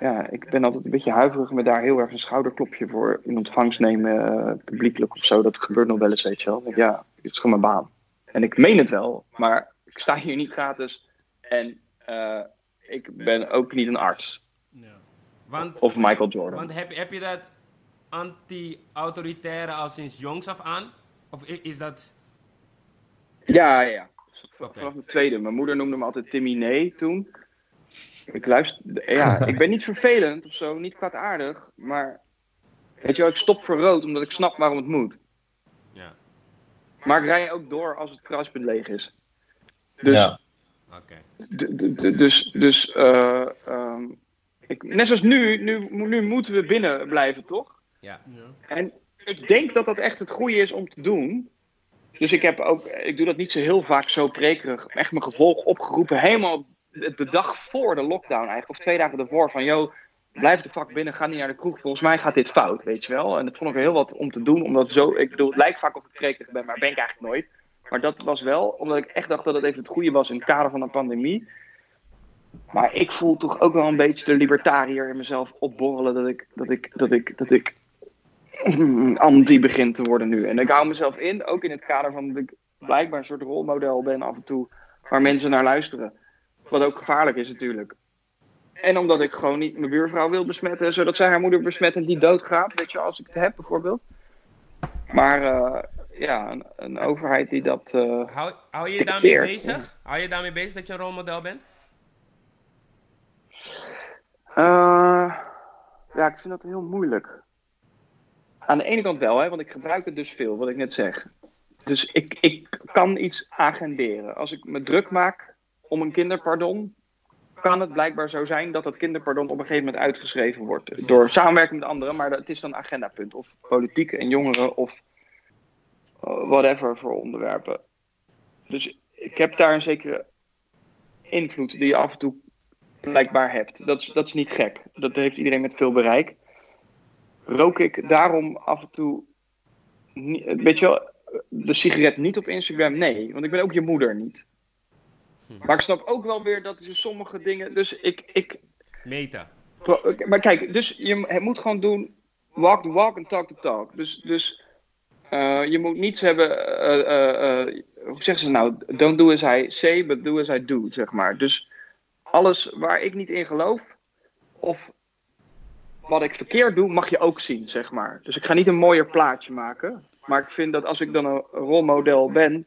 Ja, ik ben altijd een beetje huiverig met daar heel erg een schouderklopje voor in ontvangst nemen, eh, publiekelijk of zo. Dat gebeurt nog wel eens, weet je wel. Ja, dit is gewoon mijn baan. En ik meen het wel, maar ik sta hier niet gratis. En eh, ik ben ook niet een arts. Ja. Want, Of Michael Jordan. want heb, heb je dat anti-autoritaire al sinds jongs af aan? Of is dat... Ja, ja. Vanaf mijn tweede. Mijn moeder noemde me altijd Timmy Nee toen. Ik luister, ja, ik ben niet vervelend of zo, niet kwaadaardig, maar weet je wel, ik stop voor rood omdat ik snap waarom het moet. Ja, Maar ik rij ook door als het kruispunt leeg is. Dus, Ja. d- dus, dus eh, ehm, ik, net zoals nu, nu, nu moeten we binnen blijven, toch? Ja. Ja. En ik denk dat dat echt het goede is om te doen. Dus ik heb ook, ik doe dat niet zo heel vaak zo prekerig. Echt mijn gevolg opgeroepen, helemaal de, dag voor de lockdown eigenlijk. Of twee dagen ervoor. Van, yo, blijf de vak binnen, ga niet naar de kroeg. Volgens mij gaat dit fout, weet je wel. En dat vond ik heel wat om te doen. Omdat zo, ik bedoel, het lijkt vaak of ik prekerig ben, maar ben ik eigenlijk nooit. Maar dat was wel, omdat ik echt dacht dat het even het goede was in het kader van een pandemie. Maar ik voel toch ook wel een beetje de libertariër in mezelf opborrelen. Dat ik, dat ik, dat ik, dat ik anti begin te worden nu. En ik hou mezelf in, ook in het kader van dat ik blijkbaar een soort rolmodel ben af en toe, waar mensen naar luisteren. Wat ook gevaarlijk is natuurlijk. En omdat ik gewoon niet mijn buurvrouw wil besmetten, zodat zij haar moeder besmet en die doodgaat, weet je, als ik het heb bijvoorbeeld. Maar eh, ja, een, een overheid die dat. eh, Hou, hou je daarmee bezig? Hou je daarmee bezig dat je een rolmodel bent? Eh, ja, ik vind dat heel moeilijk. Aan de ene kant wel, hè, want ik gebruik het dus veel, wat ik net zeg. Dus ik, ik kan iets agenderen. Als ik me druk maak om een kinderpardon, kan het blijkbaar zo zijn dat dat kinderpardon op een gegeven moment uitgeschreven wordt. Door samenwerking met anderen, maar het is dan agendapunt. Of politiek en jongeren of eh, whatever voor onderwerpen. Dus ik heb daar een zekere invloed die je af en toe blijkbaar hebt. Dat is, dat is niet gek. Dat heeft iedereen met veel bereik. Rook ik daarom af en toe. Weet je wel, de sigaret niet op Instagram? Nee, want ik ben ook je moeder niet. Maar ik snap ook wel weer dat er sommige dingen. Dus ik. ik Meta. maar kijk, dus je het moet gewoon doen. Walk the walk and talk the talk. Dus, dus eh, je moet niets hebben. eh, eh, hoe zeggen ze nou? Don't do as I say, but do as I do, zeg maar. Dus alles waar ik niet in geloof, of wat ik verkeerd doe, mag je ook zien, zeg maar. Dus ik ga niet een mooier plaatje maken. Maar ik vind dat als ik dan een rolmodel ben.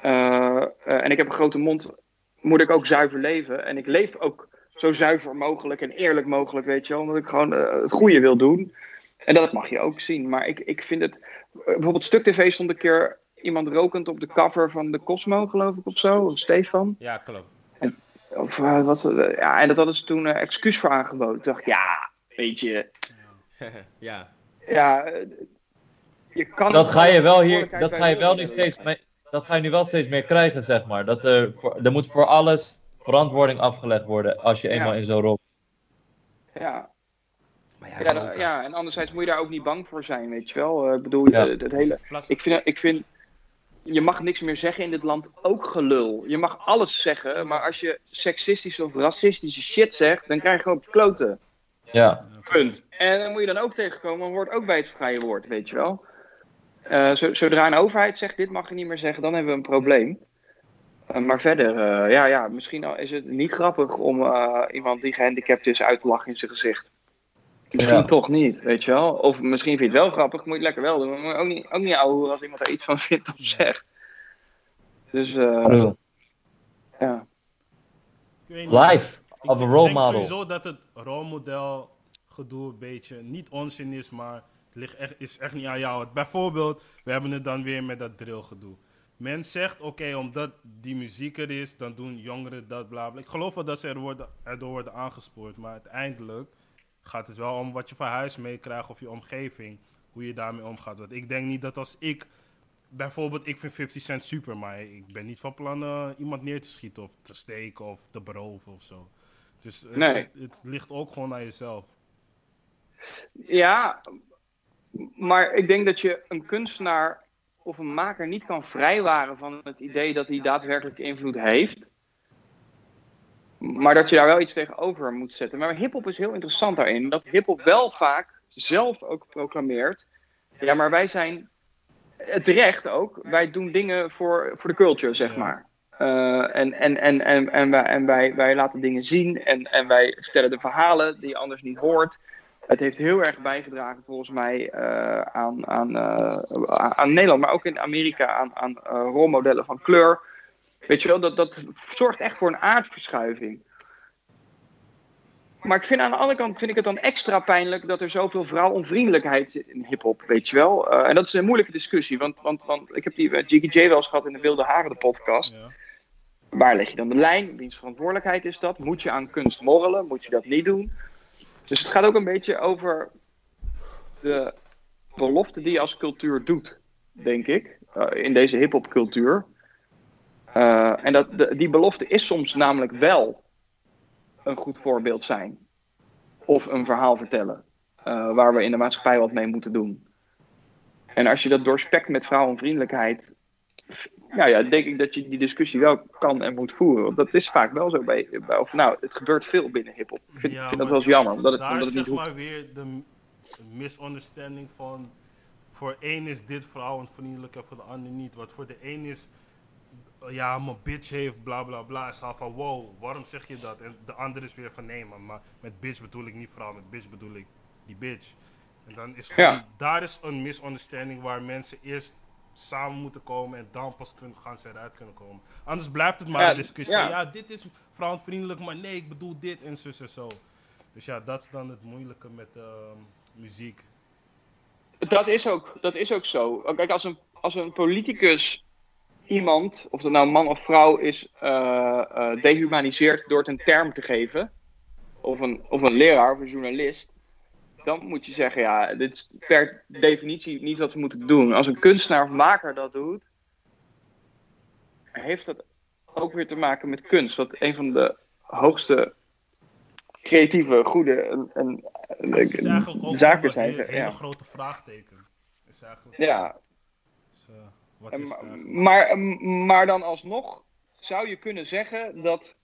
eh, eh, en ik heb een grote mond, moet ik ook zuiver leven. En ik leef ook zo zuiver mogelijk en eerlijk mogelijk, weet je wel. Omdat ik gewoon eh, het goede wil doen. En dat mag je ook zien. Maar ik, ik vind het. bijvoorbeeld Stuk TV stond een keer iemand rokend op de cover van de Cosmo, geloof ik, of zo. Of Stefan. Ja, klopt. Of eh, wat, ja, en dat hadden ze toen excuus voor aangeboden. Ik dacht, ja, weet je. ja. Ja, je kan. Dat ga je wel hier, dat ga je wel nu steeds mee, dat ga je nu wel steeds meer krijgen, zeg maar. Dat er, voor, er moet voor alles verantwoording afgelegd worden als je Ja. eenmaal in zo'n rol. Ja, Maar ja, ja, dat- en anderzijds moet je daar ook niet bang voor zijn, weet je wel. Eh, Ik bedoel, Ja. eh, het hele. Ik vind, ik vind. Je mag niks meer zeggen in dit land, ook gelul. Je mag alles zeggen, maar als je seksistische of racistische shit zegt, dan krijg je gewoon kloten. Ja, Punt. En dan moet je dan ook tegenkomen, dan hoort ook bij het vrije woord, weet je wel. Eh, zo- zodra een overheid zegt, dit mag je niet meer zeggen, dan hebben we een probleem. Eh, maar verder, eh, ja, ja, misschien al is het niet grappig om eh, iemand die gehandicapt is uit te lachen in zijn gezicht. Misschien Ja. toch niet, weet je wel. Of misschien vind je het wel grappig, moet je het lekker wel doen. Maar moet je ook niet, ook niet ouwe als iemand er iets van vindt of zegt. Dus, eh, ja. Live Ik of denk- role denk model. sowieso dat het rolmodel gedoe een beetje niet onzin is, maar het ligt echt, is echt niet aan jou. Bijvoorbeeld, we hebben het dan weer met dat drillgedoe. Men zegt, oké, omdat die muziek er is, dan doen jongeren dat, bla bla. Ik geloof wel dat ze er worden, erdoor worden aangespoord, maar uiteindelijk gaat het wel om wat je van huis meekrijgt of je omgeving, hoe je daarmee omgaat. Want ik denk niet dat als ik, bijvoorbeeld, ik vind 50 Cent super, maar ik ben niet van plan iemand neer te schieten of te steken of te beroven of zo. Dus het, Nee. het, het ligt ook gewoon aan jezelf. Ja, maar ik denk dat je een kunstenaar of een maker niet kan vrijwaren van het idee dat hij daadwerkelijk invloed heeft. Maar dat je daar wel iets tegenover moet zetten. Maar hip-hop is heel interessant daarin. Dat hip-hop wel vaak zelf ook proclameert. Ja, maar wij zijn. eh, Terecht ook. Wij doen dingen voor, voor de culture, zeg maar. Eh, en en, en, en, en, wij, en wij, wij laten dingen zien en, en wij vertellen de verhalen die je anders niet hoort. Het heeft heel erg bijgedragen volgens mij eh, aan, aan, eh, aan Nederland, maar ook in Amerika aan, aan rolmodellen van kleur. Weet je wel, dat, dat zorgt echt voor een aardverschuiving. Maar ik vind aan de andere kant vind ik het dan extra pijnlijk dat er zoveel vrouwonvriendelijkheid zit in hip-hop, weet je wel. En dat is een moeilijke discussie, want, want, want ik heb die Jiggy J wel eens gehad in de Wilde Haren, de podcast. Ja. Waar leg je dan de lijn? Wiens verantwoordelijkheid is dat? Moet je aan kunst morrelen? Moet je dat niet doen? Dus het gaat ook een beetje over de belofte die je als cultuur doet, denk ik, eh, in deze hip-hop cultuur. Eh, en dat, die belofte is soms namelijk wel een goed voorbeeld zijn. Of een verhaal vertellen. eh, waar we in de maatschappij wat mee moeten doen. En als je dat doorspekt met vrouwenvriendelijkheid. Ja, ja, denk ik dat je die discussie wel kan en moet voeren. Want dat is vaak wel zo bij. bij of, nou, het gebeurt veel binnen hip-hop. Ik vind, Ja, vind dat wel eens jammer, omdat het, Daar omdat is het niet zeg hoeft. maar weer de misunderstanding van... Voor één is dit vrouwenvriendelijk en voor de ander niet. Wat voor de een is... Ja, mijn bitch heeft bla bla bla. Is al van wow, waarom zeg je dat? En de ander is weer van nee man, maar met bitch bedoel ik niet vrouw. Met bitch bedoel ik die bitch. En dan is Ja. daar is een misunderstanding waar mensen eerst samen moeten komen en dan pas kunnen gaan ze eruit kunnen komen. Anders blijft het maar Ja, een discussie ja. dit is vrouwenvriendelijk, maar nee, ik bedoel dit en zus en zo. Dus ja, dat is dan het moeilijke met ehm, muziek. Dat is ook, dat is ook zo. Kijk, als een, als een politicus iemand, of dat nou man of vrouw is, eh, eh, dehumaniseert door het een term te geven, of een, of een leraar of een journalist, dan moet je zeggen, ja, dit is per definitie niet wat we moeten doen. Als een kunstenaar of maker dat doet, heeft dat ook weer te maken met kunst, wat een van de hoogste creatieve, goede en, en, en- Het is eigenlijk ook zaken een zijn. hele, hele ja. grote vraagteken. Is eigenlijk, Ja, is, eh, wat En is maar, maar dan alsnog zou je kunnen zeggen dat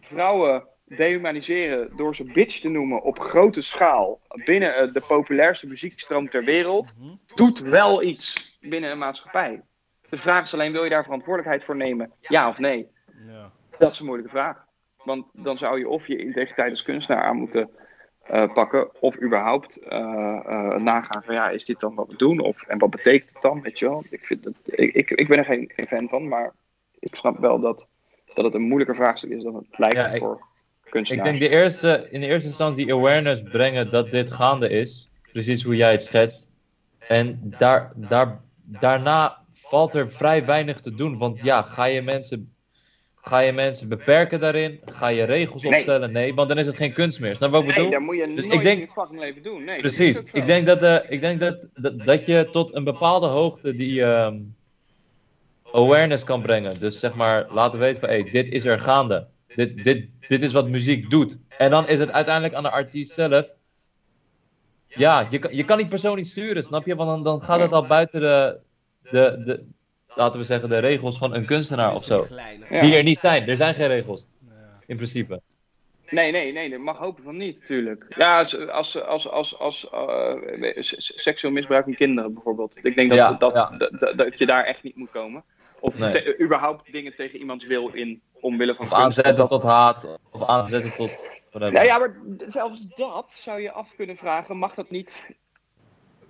vrouwen dehumaniseren door ze bitch te noemen op grote schaal binnen eh, de populairste muziekstroom ter wereld, Mhm. doet wel iets binnen een maatschappij. De vraag is alleen, wil je daar verantwoordelijkheid voor nemen? Ja of nee? Ja. Dat is een moeilijke vraag. Want dan zou je of je integriteit als kunstenaar aan moeten eh, pakken, of überhaupt eh, eh, nagaan van ja, is dit dan wat we doen? Of, en wat betekent het dan? Weet je wel? Ik, vind dat, ik, ik, ik ben er geen, geen fan van, maar ik snap wel dat, dat het een moeilijker vraagstuk is dan het lijkt Ja, ik- Ik denk de eerste, in de eerste instantie awareness brengen dat dit gaande is. Precies hoe jij het schetst. En daar, daar, daarna valt er vrij weinig te doen. Want ja, ga je mensen, ga je mensen beperken daarin? Ga je regels Nee. opstellen? Nee, want dan is het geen kunst meer. Snap je wat ik nee, bedoel? dat moet je Dus ik denk- je fucking leven doen. Nee, Precies. Ik denk, dat, eh, ik denk dat, dat, dat je tot een bepaalde hoogte die ehm, awareness kan brengen. Dus zeg maar, laten weten van, hey, dit is er gaande. Dit, dit, dit is wat muziek doet. En dan is het uiteindelijk aan de artiest zelf. Ja, je kan, je kan die persoon niet sturen, snap je? Want dan, dan gaat het al buiten de, de, de, laten we zeggen, de regels van een kunstenaar of zo. Die er niet zijn. Er zijn geen regels, in principe. Nee, nee, nee, dat mag hopen van niet, natuurlijk. Ja, als, als, als, als, als eh, seksueel misbruik van kinderen bijvoorbeeld. Ik denk dat, Ja, dat, ja. Dat, dat, dat je daar echt niet moet komen. Of Nee. te- überhaupt dingen tegen iemands wil in, omwille van Of aanzetten Dat- tot haat, of aanzetten tot... whatever. Nou ja, maar zelfs dat zou je af kunnen vragen. Mag dat niet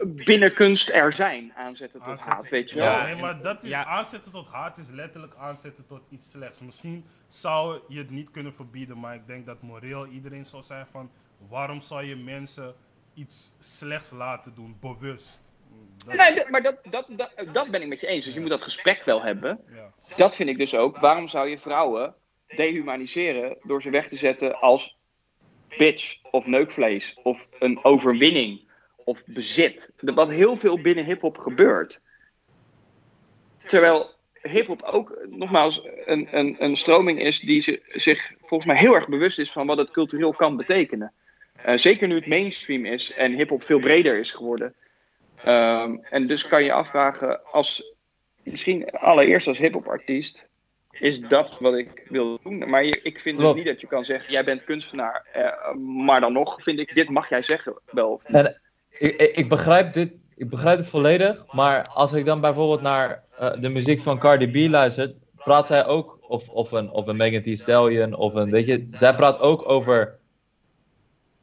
binnen kunst er zijn, aanzetten tot Aanzetten- haat, weet je wel? Ja, nee, maar dat is ja. aanzetten tot haat is letterlijk aanzetten tot iets slechts. Misschien zou je het niet kunnen verbieden, maar ik denk dat moreel iedereen zal zijn van waarom zou je mensen iets slechts laten doen, bewust. Dat- Nee, maar dat, dat, dat, dat ben ik met je eens. Dus je moet dat gesprek wel hebben. ja. Dat vind ik dus ook. Waarom zou je vrouwen dehumaniseren door ze weg te zetten als bitch of neukvlees of een overwinning of bezit? Wat heel veel binnen hip-hop gebeurt. Terwijl hip-hop ook, nogmaals, een, een, een stroming is die zich volgens mij heel erg bewust is van wat het cultureel kan betekenen. Eh, zeker nu het mainstream is en hip-hop veel breder is geworden. Ehm, en dus kan je afvragen, als, misschien allereerst als hip-hop artiest, is dat wat ik wil doen. Maar je- ik vind dus niet dat je kan zeggen, jij bent kunstenaar. eh, maar dan nog vind ik, dit mag jij zeggen wel. En ik, ik, ik begrijp dit, ik begrijp het volledig, maar als ik dan bijvoorbeeld naar eh, de muziek van Cardi B luister, praat zij ook, of, of, een, of een Megan Thee Stallion, of een, weet je, zij praat ook over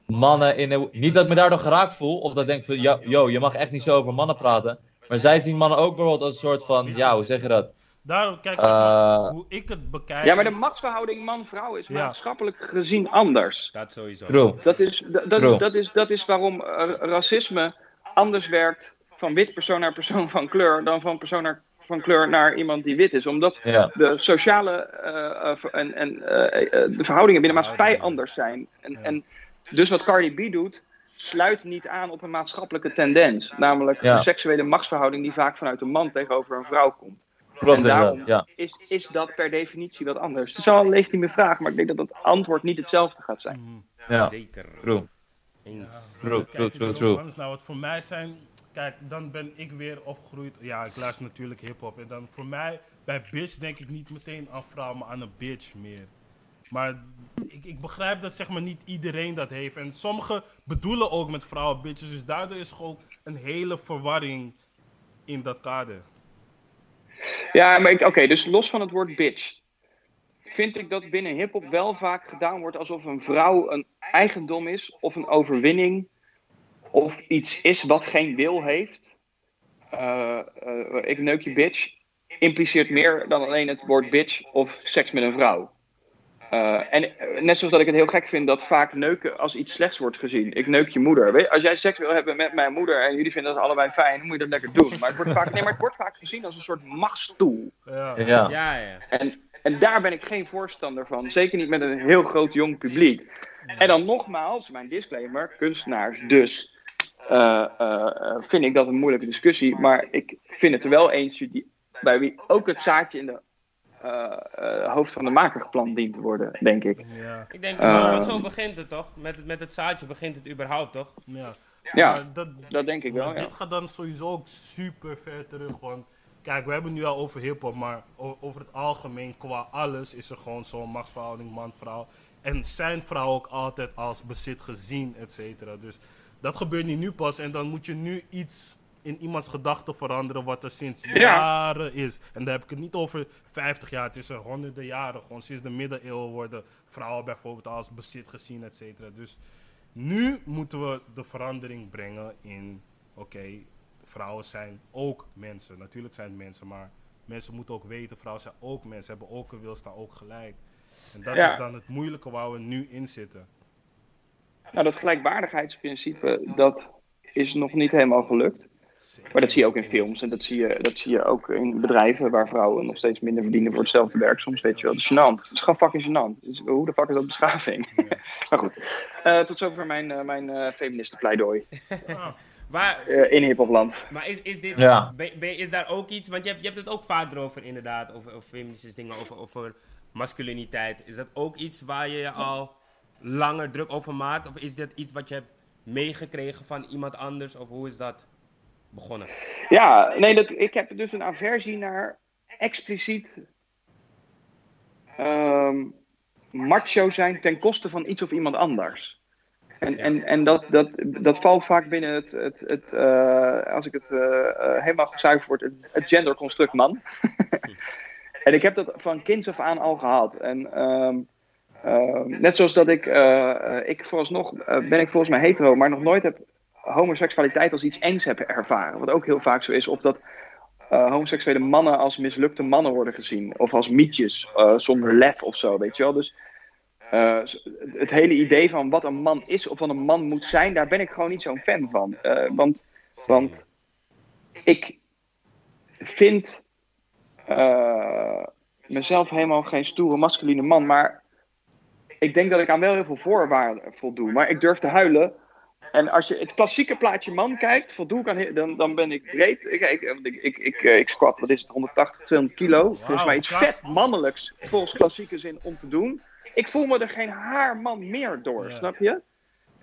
mannen in een, niet dat ik me daardoor geraakt voel, of dat ik denk van, yo, yo, je mag echt niet zo over mannen praten, maar zij zien mannen ook bijvoorbeeld als een soort van, ja, hoe zeg je dat? Daarom, kijk, Eh, hoe ik het bekijk. Ja, maar de machtsverhouding man-vrouw is Ja. maatschappelijk gezien anders. Dat sowieso. True. Dat is, dat, dat, is, dat is waarom eh, racisme anders werkt van wit persoon naar persoon van kleur dan van persoon naar, van kleur naar iemand die wit is. Omdat Ja, de sociale eh, en, en de verhoudingen binnen de maatschappij anders zijn. En, Ja. en dus wat Cardi B doet, sluit niet aan op een maatschappelijke tendens. Namelijk Ja. de seksuele machtsverhouding die vaak vanuit een man tegenover een vrouw komt. klopt en daarom ja. is, is dat per definitie wat anders. Het is wel een legitieme vraag, maar ik denk dat het antwoord niet hetzelfde gaat zijn. Mhm. Ja, Zeker. true. Eens. True, true, true, naar wat voor mij zijn. Kijk, dan ben ik weer opgegroeid. Ja, ik luister natuurlijk hip-hop. En dan voor mij, bij bitch denk ik niet meteen aan vrouw, maar aan een bitch meer. Maar ik, ik begrijp dat zeg maar niet iedereen dat heeft. En sommigen bedoelen ook met vrouwen bitches. Dus daardoor is gewoon een hele verwarring in dat kader. Ja, maar oké, dus los van het woord bitch. Vind ik dat binnen hip-hop wel vaak gedaan wordt alsof een vrouw een eigendom is, of een overwinning, of iets is wat geen wil heeft. Eh, eh, ik neuk je bitch impliceert meer dan alleen het woord bitch of seks met een vrouw. Eh, en eh, net zoals dat ik het heel gek vind dat vaak neuken als iets slechts wordt gezien. Ik neuk je moeder. Weet als jij seks wil hebben met mijn moeder en jullie vinden dat allebei fijn, dan moet je dat lekker doen. Maar het wordt vaak, nee, maar het wordt vaak gezien als een soort machtstoel. Ja. Ja, Ja, ja. En, en daar ben ik geen voorstander van. Zeker niet met een heel groot jong publiek. En dan nogmaals, mijn disclaimer, kunstenaars dus. eh, vind ik dat een moeilijke discussie. Maar ik vind het er wel eentje die, bij wie ook het zaadje in de hoofd van de maker geplant dient te worden, denk ik. Ja, Ik denk, Eh. maar want zo begint het toch? Met, het- met het zaadje begint het überhaupt toch? ja. Ja, Maar dat, dat denk ik wel. Maar Ja. dit gaat dan sowieso ook super ver terug. Want kijk, we hebben het nu al over hip-hop, maar over het algemeen, qua alles, is er gewoon zo'n machtsverhouding man-vrouw. En zijn vrouw ook altijd als bezit gezien, et cetera. Dus dat gebeurt niet nu pas. En dan moet je nu iets in iemands gedachten veranderen wat er sinds Ja. jaren is. En daar heb ik het niet over 50 jaar, het is er honderden jaren. Gewoon sinds de middeleeuwen worden vrouwen bijvoorbeeld als bezit gezien, et cetera. Dus nu moeten we de verandering brengen in, oké, vrouwen zijn ook mensen. Natuurlijk zijn het mensen, maar mensen moeten ook weten, vrouwen zijn ook mensen, hebben ook een wil, staan ook gelijk. En dat Ja. is dan het moeilijke waar we nu in zitten. Nou, dat gelijkwaardigheidsprincipe, dat is nog niet helemaal gelukt. Maar dat zie je ook in films en dat zie je, dat zie je ook in bedrijven waar vrouwen nog steeds minder verdienen voor hetzelfde werk. Soms weet je wel, dat is gênant. Het is gewoon fucking gênant. Het is- hoe de fuck is dat beschaving? maar goed, Eh, tot zover mijn, eh mijn eh feministenpleidooi Ah, Maar, eh, in hiphopland. maar is, is, dit, Ja. ben- ben- is daar ook iets, want je hebt, je hebt het ook vaker over inderdaad, over, over feministische dingen, over, over masculiniteit. Is dat ook iets waar je je al langer druk over maakt? Of is dit iets wat je hebt meegekregen van iemand anders? Of hoe is dat begonnen? Ja, nee, dat, ik heb dus een aversie naar expliciet ehm, macho zijn ten koste van iets of iemand anders. En, en, en dat, dat, dat valt vaak binnen het, het, het eh, als ik het eh, eh, helemaal gezuiverd word, het, het genderconstruct man. en ik heb dat van kinds af aan al gehad. En ehm, ehm, net zoals dat ik, ik vooralsnog ben ik volgens mij hetero, maar nog nooit heb homoseksualiteit als iets engs heb ervaren. Wat ook heel vaak zo is, of dat eh, homoseksuele mannen als mislukte mannen worden gezien. Of als mietjes, eh, zonder lef of zo, weet je wel. Dus eh, het hele idee van wat een man is of wat een man moet zijn, daar ben ik gewoon niet zo'n fan van. Want, want ik vind mezelf helemaal geen stoere masculine man, maar ik denk dat ik aan wel heel veel voorwaarden voldoe. Maar ik durf te huilen. En als je het klassieke plaatje man kijkt, voldoe ik aan, dan, dan ben ik breed. Ik, ik, ik, ik, ik, eh, squat, wat is het, 180, 200 kilo. Volgens mij iets vet mannelijks, volgens klassieke zin, om te doen. Ik voel me er geen haar man meer door, Ja. snap je?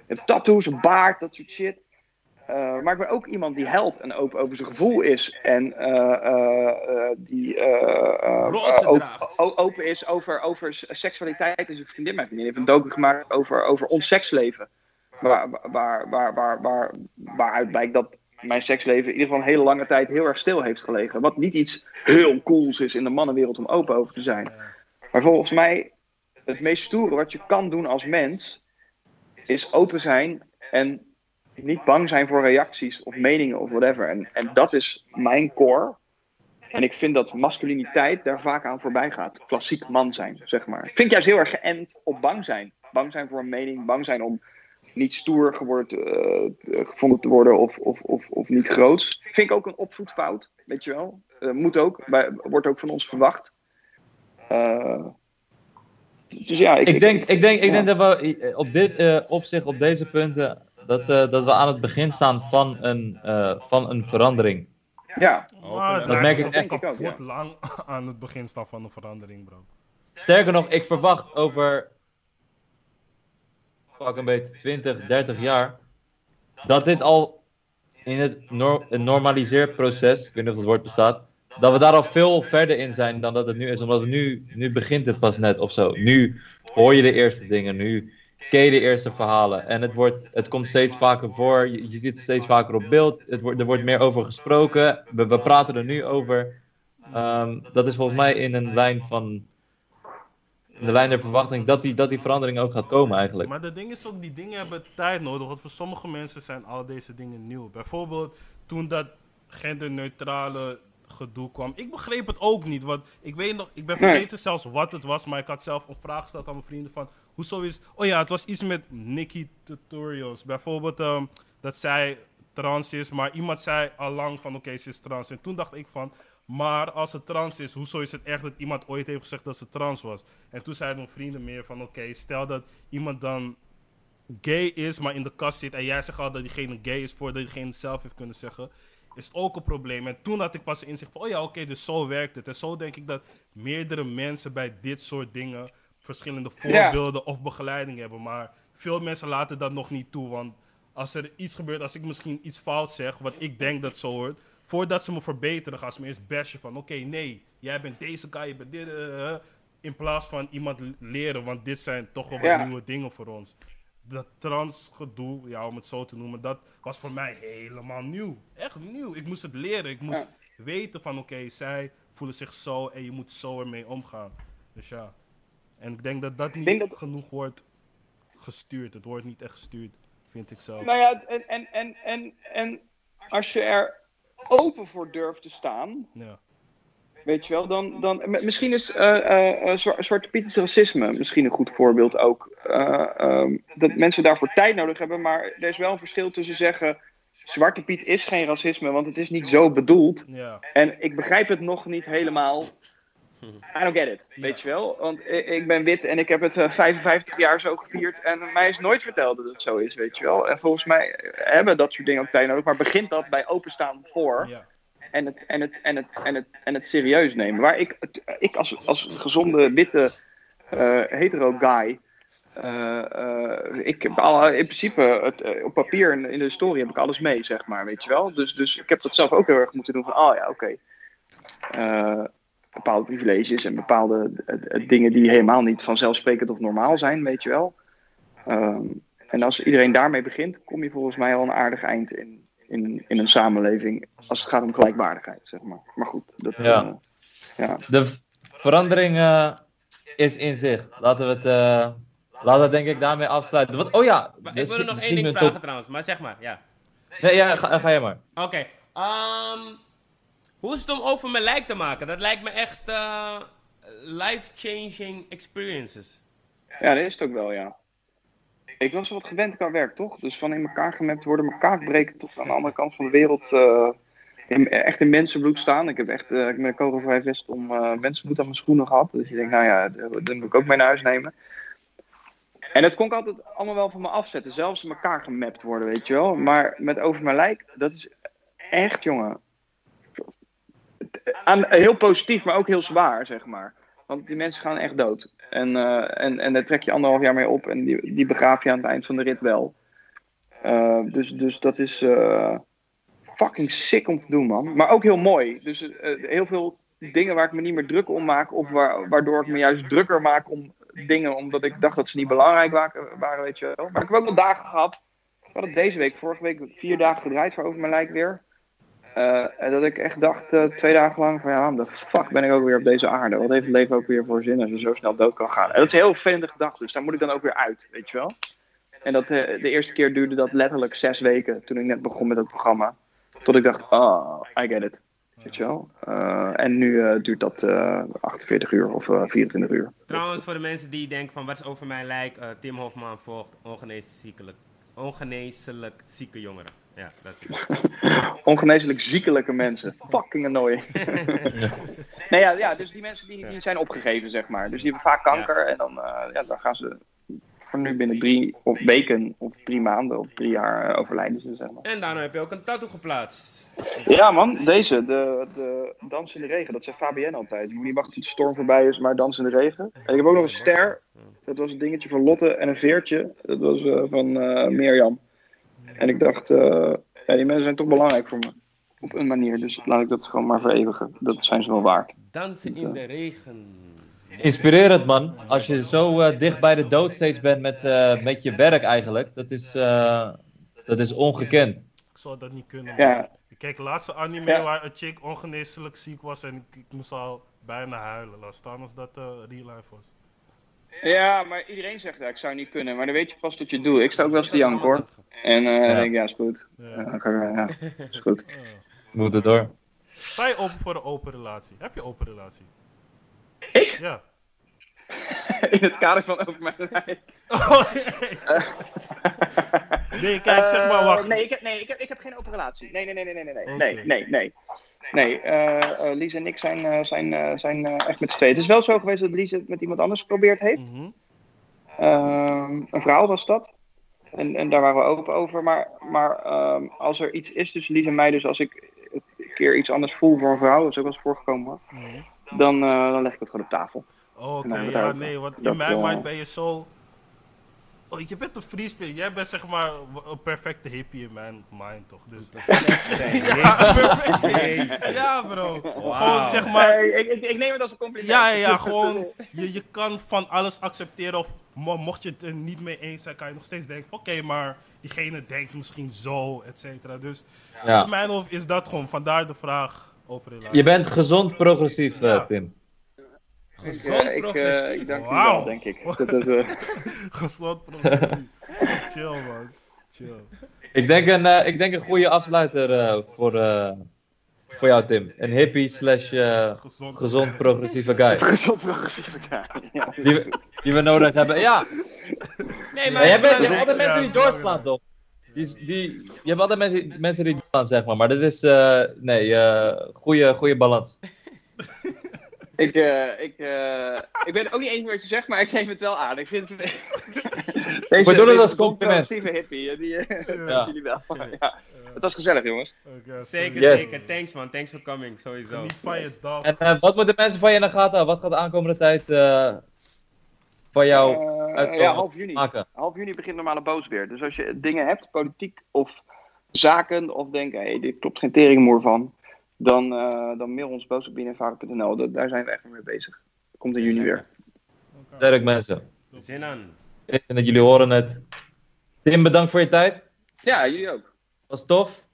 Een tattoos, een baard, dat soort shit. Eh, maar ik ben ook iemand die held en open over zijn gevoel is. En eh, die eh, eh, Roze eh, op- draagt. o- open is over, over seksualiteit en zijn vriendin. Mijn vriendin heeft een docu gemaakt over, over ons seksleven. Waar, waar, waar, waar, waar, waaruit blijkt dat mijn seksleven in ieder geval een hele lange tijd heel erg stil heeft gelegen. Wat niet iets heel cools is in de mannenwereld om open over te zijn. Maar volgens mij, het meest stoere wat je kan doen als mens, is open zijn en niet bang zijn voor reacties of meningen of whatever. En, en dat is mijn core. En ik vind dat masculiniteit daar vaak aan voorbij gaat. Klassiek man zijn, zeg maar. Ik vind juist heel erg geënt op bang zijn. Bang zijn voor een mening, bang zijn om niet stoer geworden, eh, gevonden te worden of, of, of, of niet groots. Vind ik ook een opvoedfout, weet je wel. Eh, moet ook, bij, wordt ook van ons verwacht. Eh, dus ja, ik, Ik denk, ik denk, ik ja. denk dat we eh, op dit eh, opzicht, op deze punten, dat, eh, dat we aan het begin staan van een, eh, van een verandering. Ja, Maar Dat merk ik echt. ik ook, kapot lang aan het begin staan van de verandering, bro. Sterker nog, ik verwacht over pak een beetje 20, 30 jaar dat dit al in het normaliseerproces, ik weet niet of dat woord bestaat, dat we daar al veel verder in zijn dan dat het nu is. Omdat we nu, nu begint het pas net of zo. Nu hoor je de eerste dingen, nu ken je de eerste verhalen. En het, wordt, het komt steeds vaker voor, je, ziet het steeds vaker op beeld, het wordt, er wordt meer over gesproken, we, we praten er nu over. Ehm, dat is volgens mij in een lijn van de lijn der verwachting dat die, dat die verandering ook gaat komen eigenlijk. Maar de ding is ook, die dingen hebben tijd nodig. Want voor sommige mensen zijn al deze dingen nieuw. Bijvoorbeeld toen dat genderneutrale gedoe kwam. Ik begreep het ook niet. Want ik weet nog, ik ben Nee. vergeten zelfs wat het was. Maar ik had zelf een vraag gesteld aan mijn vrienden van... Hoezo is... Oh ja, het was iets met Nikki Tutorials. Bijvoorbeeld ehm, dat zij trans is. Maar iemand zei al lang van oké, ze is trans. En toen dacht ik van... Maar als ze trans is, hoezo is het echt dat iemand ooit heeft gezegd dat ze trans was? En toen zeiden mijn vrienden meer van oké, stel dat iemand dan gay is, maar in de kast zit en jij zegt al dat diegene gay is voordat diegene het zelf heeft kunnen zeggen, is het ook een probleem. En toen had ik pas inzicht van, oh ja, oké, dus zo werkt het. En zo denk ik dat meerdere mensen bij dit soort dingen verschillende voorbeelden of begeleiding hebben. Maar veel mensen laten dat nog niet toe, want als er iets gebeurt, als ik misschien iets fout zeg, wat ik denk dat zo hoort, voordat ze me verbeteren, gaan ze me eerst bashen van, oké, nee, jij bent deze guy, je bent dit, eh, eh, in plaats van iemand leren, want dit zijn toch wel wat Ja. nieuwe dingen voor ons. Dat trans gedoe, ja, om het zo te noemen, dat was voor mij helemaal nieuw. Echt nieuw. Ik moest het leren. Ik moest weten van, oké, zij voelen zich zo en je moet zo ermee omgaan. Dus ja. En ik denk dat dat niet dat- genoeg wordt gestuurd. Het wordt niet echt gestuurd, vind ik zelf. Nou ja, en, en, en, en, en als je er open voor durft te staan, Ja. weet je wel, dan, dan misschien is eh eh, eh, Zwa- Zwarte Piet is racisme misschien een goed voorbeeld ook. Eh, ehm, dat mensen daarvoor tijd nodig hebben, maar er is wel een verschil tussen zeggen, Zwarte Piet is geen racisme, want het is niet zo bedoeld. Ja. En ik begrijp het nog niet helemaal. I don't get it, weet je wel. Want ik, ik ben wit en ik heb het eh, 55 jaar zo gevierd. En mij is nooit verteld dat het zo is, weet je wel. En volgens mij hebben dat soort dingen ook tijd nodig. Maar begint dat bij openstaan voor Ja. en het, en het, en het, en het, en het serieus nemen. Waar ik, ik als, als gezonde, witte, eh, hetero guy. eh, eh, ik heb al, in principe het, eh, op papier en in de historie heb ik alles mee, zeg maar, weet je wel. Dus, dus ik heb dat zelf ook heel erg moeten doen van, oh ja, oké. Eh, bepaalde privileges en bepaalde eh, eh, dingen die helemaal niet vanzelfsprekend of normaal zijn, weet je wel. Ehm, en als iedereen daarmee begint, kom je volgens mij al een aardig eind in, in, in een samenleving als het gaat om gelijkwaardigheid, zeg maar. Maar goed, dat, Ja. eh, ja. De verandering is in zich. Laten we het, eh, laten we denk ik daarmee afsluiten. Wat, oh ja, Maar ik wil er nog één ding vragen top- trouwens, maar zeg maar, ja. Nee, ja, ga, ga je maar. Oké, ehm, hoe is het om over mijn lijk te maken? Dat lijkt me echt eh, life-changing experiences. ja, dat is het ook wel, ja. Ik was wat gewend qua werk, toch? Dus van in elkaar gemapt worden, elkaar breken, tot aan de andere kant van de wereld eh, in, echt in mensenbloed staan. Ik heb echt eh, ik een kogelvrij vest om eh, mensenbloed aan mijn schoenen gehad. Dus je denkt, nou ja, dat moet ik ook mee naar huis nemen. En dat kon ik altijd allemaal wel van me afzetten. Zelfs in elkaar gemapt worden, weet je wel. Maar met over mijn lijk, dat is echt, jongen. Heel positief, maar ook heel zwaar, zeg maar. Want die mensen gaan echt dood. En, eh, en, en daar trek je anderhalf jaar mee op. En die, die begraaf je aan het eind van de rit wel. Eh, dus, dus dat is eh, fucking sick om te doen, man. Maar ook heel mooi. Dus heel veel dingen waar ik me niet meer druk om maak. Of waar, waardoor ik me juist drukker maak om dingen. Omdat ik dacht dat ze niet belangrijk waren, weet je wel. Maar ik heb ook wel dagen gehad we hadden deze week, vorige week, vier dagen gedraaid voor Over Mijn Lijk weer. Eh, en dat ik echt dacht, eh, twee dagen lang, van ja, de fuck ben ik ook weer op deze aarde? Wat heeft het leven ook weer voor zin als je zo snel dood kan gaan? En dat is een heel vervelende gedachte, dus daar moet ik dan ook weer uit, weet je wel? En dat, eh, de eerste keer duurde dat letterlijk zes weken, toen ik net begon met het programma. Tot ik dacht, ah, I get it. Weet je wel? En nu duurt dat eh, 48 uur of eh, 24 uur. Trouwens, voor de mensen die denken van wat is over mijn lijk, eh, Tim Hofman volgt ongeneeslijk, ongeneeslijk zieke jongeren. Ja, dat is het. Ongeneeslijk ziekelijke mensen. Fucking annoying. nee, ja, ja, dus die mensen die, die zijn opgegeven, zeg maar. Dus die hebben vaak kanker en dan, eh, ja, dan gaan ze voor nu binnen drie of weken of drie maanden of drie jaar eh, overlijden ze, zeg maar. En daarna heb je ook een tattoo geplaatst. Ja man, deze, de, de Dans in de Regen, dat zei Fabienne altijd. Je moet niet wachten tot de storm voorbij is, maar Dans in de Regen. En ik heb ook nog een ster, dat was een dingetje van Lotte en een veertje, dat was eh, van eh, Mirjam. En ik dacht, eh, ja, die mensen zijn toch belangrijk voor me. Op een manier, dus laat ik dat gewoon maar vereeuwigen. Dat zijn ze wel waard. Dansen in de regen. Inspirerend man. Als je zo eh, dicht bij de dood steeds bent met, eh, met je werk eigenlijk. Dat is, eh, dat is ongekend. Ik zou dat niet kunnen. Ja. Ik keek laatste anime Ja. waar een chick ongeneeslijk ziek was en ik, ik moest al bijna huilen. Laat staan als dat eh real life was. Ja, maar iedereen zegt dat ik zou niet kunnen, maar dan weet je pas dat je het doet. Ik sta ook wel eens te janken hoor. En eh Ja. denk ik, ja, is goed. Ja. Ja, is goed. Ja. Moet het door. Sta je open voor een open relatie? Heb je een open relatie? Ik? Ja. In het kader van over mijn lijk. nee, kijk, zeg maar, Eh, wacht. nee, ik heb, nee ik, heb, ik heb geen open relatie. Nee, nee, nee, nee, nee, nee. Nee, nee, nee. Nee, eh, eh, Lies en ik zijn, eh, zijn, zijn echt met z'n tweeën. Het is wel zo geweest dat Lies het met iemand anders geprobeerd heeft. Mhm. Ehm, een vrouw was dat. En, en daar waren we open over. Maar, maar ehm, als er iets is tussen Lies en mij, dus als ik een keer iets anders voel voor een vrouw, dat is ook wel eens voorgekomen hoor, Mhm. dan, dan leg ik het gewoon op tafel. Oh, Oké, ja, nee, want in mijn mind ben je zo... Oh, je bent een free spirit. Jij bent zeg maar een perfecte hippie in mijn mind, toch? Dus... ja, perfect. Ja, bro. Gewoon zeg maar... Nee, ik, ik, neem het als een compliment. Ja, ja, ja, gewoon, je, je kan van alles accepteren of mo- mocht je het er niet mee eens zijn, kan je nog steeds denken van oké, maar diegene denkt misschien zo, et cetera. Dus in Ja. mijn hoofd is dat gewoon, vandaar de vraag over relatie. Je bent gezond progressief, eh, Ja. Tim. Ik, Gezond eh, ik, eh, progressief. ik dank u Wauw. wel, denk ik. Dat, dat, eh, Gezond progressief. Chill man, chill. Ik denk een, eh, ik denk een goede afsluiter eh, voor, eh, voor jou, Tim. Een hippie slash eh, Gezond. gezond progressieve guy. gezond progressieve. Ja, is Die, we- die we nodig hebben. Ja, Nee, maar bent, je hebt altijd mensen die doorslaan, toch? Die, die, je hebt altijd mensen, mensen die doorslaan, zeg maar. Maar dit is, eh, nee, eh goede, goede balans. Ik, eh, ik, eh, ik ben het ook niet eens met wat je zegt, maar ik neem het wel aan. Ik vind het... Deze, We doen het als compliment. hippie, eh, die Ja. jullie wel. ja. Het was gezellig, jongens. Zeker, Yes. zeker. Thanks man, thanks for coming, sowieso. Niet van je dag. En eh, wat moeten mensen van je in de gaten houden? Wat gaat de aankomende tijd eh, van jou Eh, uitkomen? ja, half juni. maken? Half juni begint normale boos weer. Dus als je dingen hebt, politiek of zaken, of denk, hé, hey, dit klopt geen teringmoer van, dan, eh, dan mail ons boos op binnenvaren.nl. Da- Daar zijn we echt mee bezig. Komt in juni weer. Sterk mensen. Zin aan. En dat jullie horen het. Tim, bedankt voor je tijd. Ja, jullie ook. Was tof.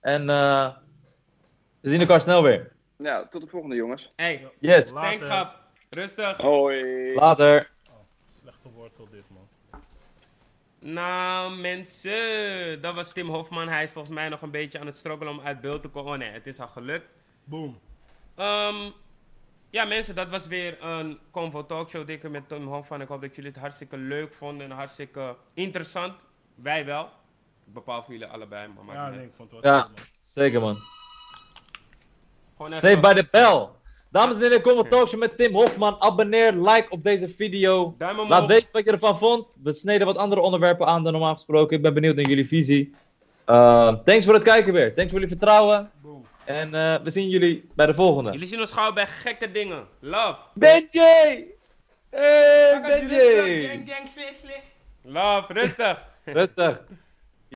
En eh, we zien elkaar snel weer. Ja, tot de volgende, jongens. Hey, Yes. Later. thanks grap. Rustig. Hoi. Later. Slechte wortel dit man. Nou mensen, dat was Tim Hofman. Hij is volgens mij nog een beetje aan het struggelen om uit beeld te komen. Oh nee, het is al gelukt. Boom. Ehm, ja mensen, dat was weer een Convo Talkshow dikke met Tim Hofman. Ik hoop dat jullie het hartstikke leuk vonden en hartstikke interessant. Wij wel. Ik bepaal voor jullie allebei, maar Ja, nee, ik vond het wel Ja, man. zeker man. Gewoon even- Save by the bell. Dames en heren, kom een talkshow met Tim Hofman. Abonneer, like op deze video. Laat weten wat je ervan vond. We sneden wat andere onderwerpen aan dan normaal gesproken. Ik ben benieuwd naar jullie visie. Uh, thanks voor het kijken weer. Thanks voor jullie vertrouwen. Boom. En eh, we zien jullie bij de volgende. Jullie zien ons gauw bij gekke dingen. Love. Benji! Hey, Benji! Love, rustig. Rustig.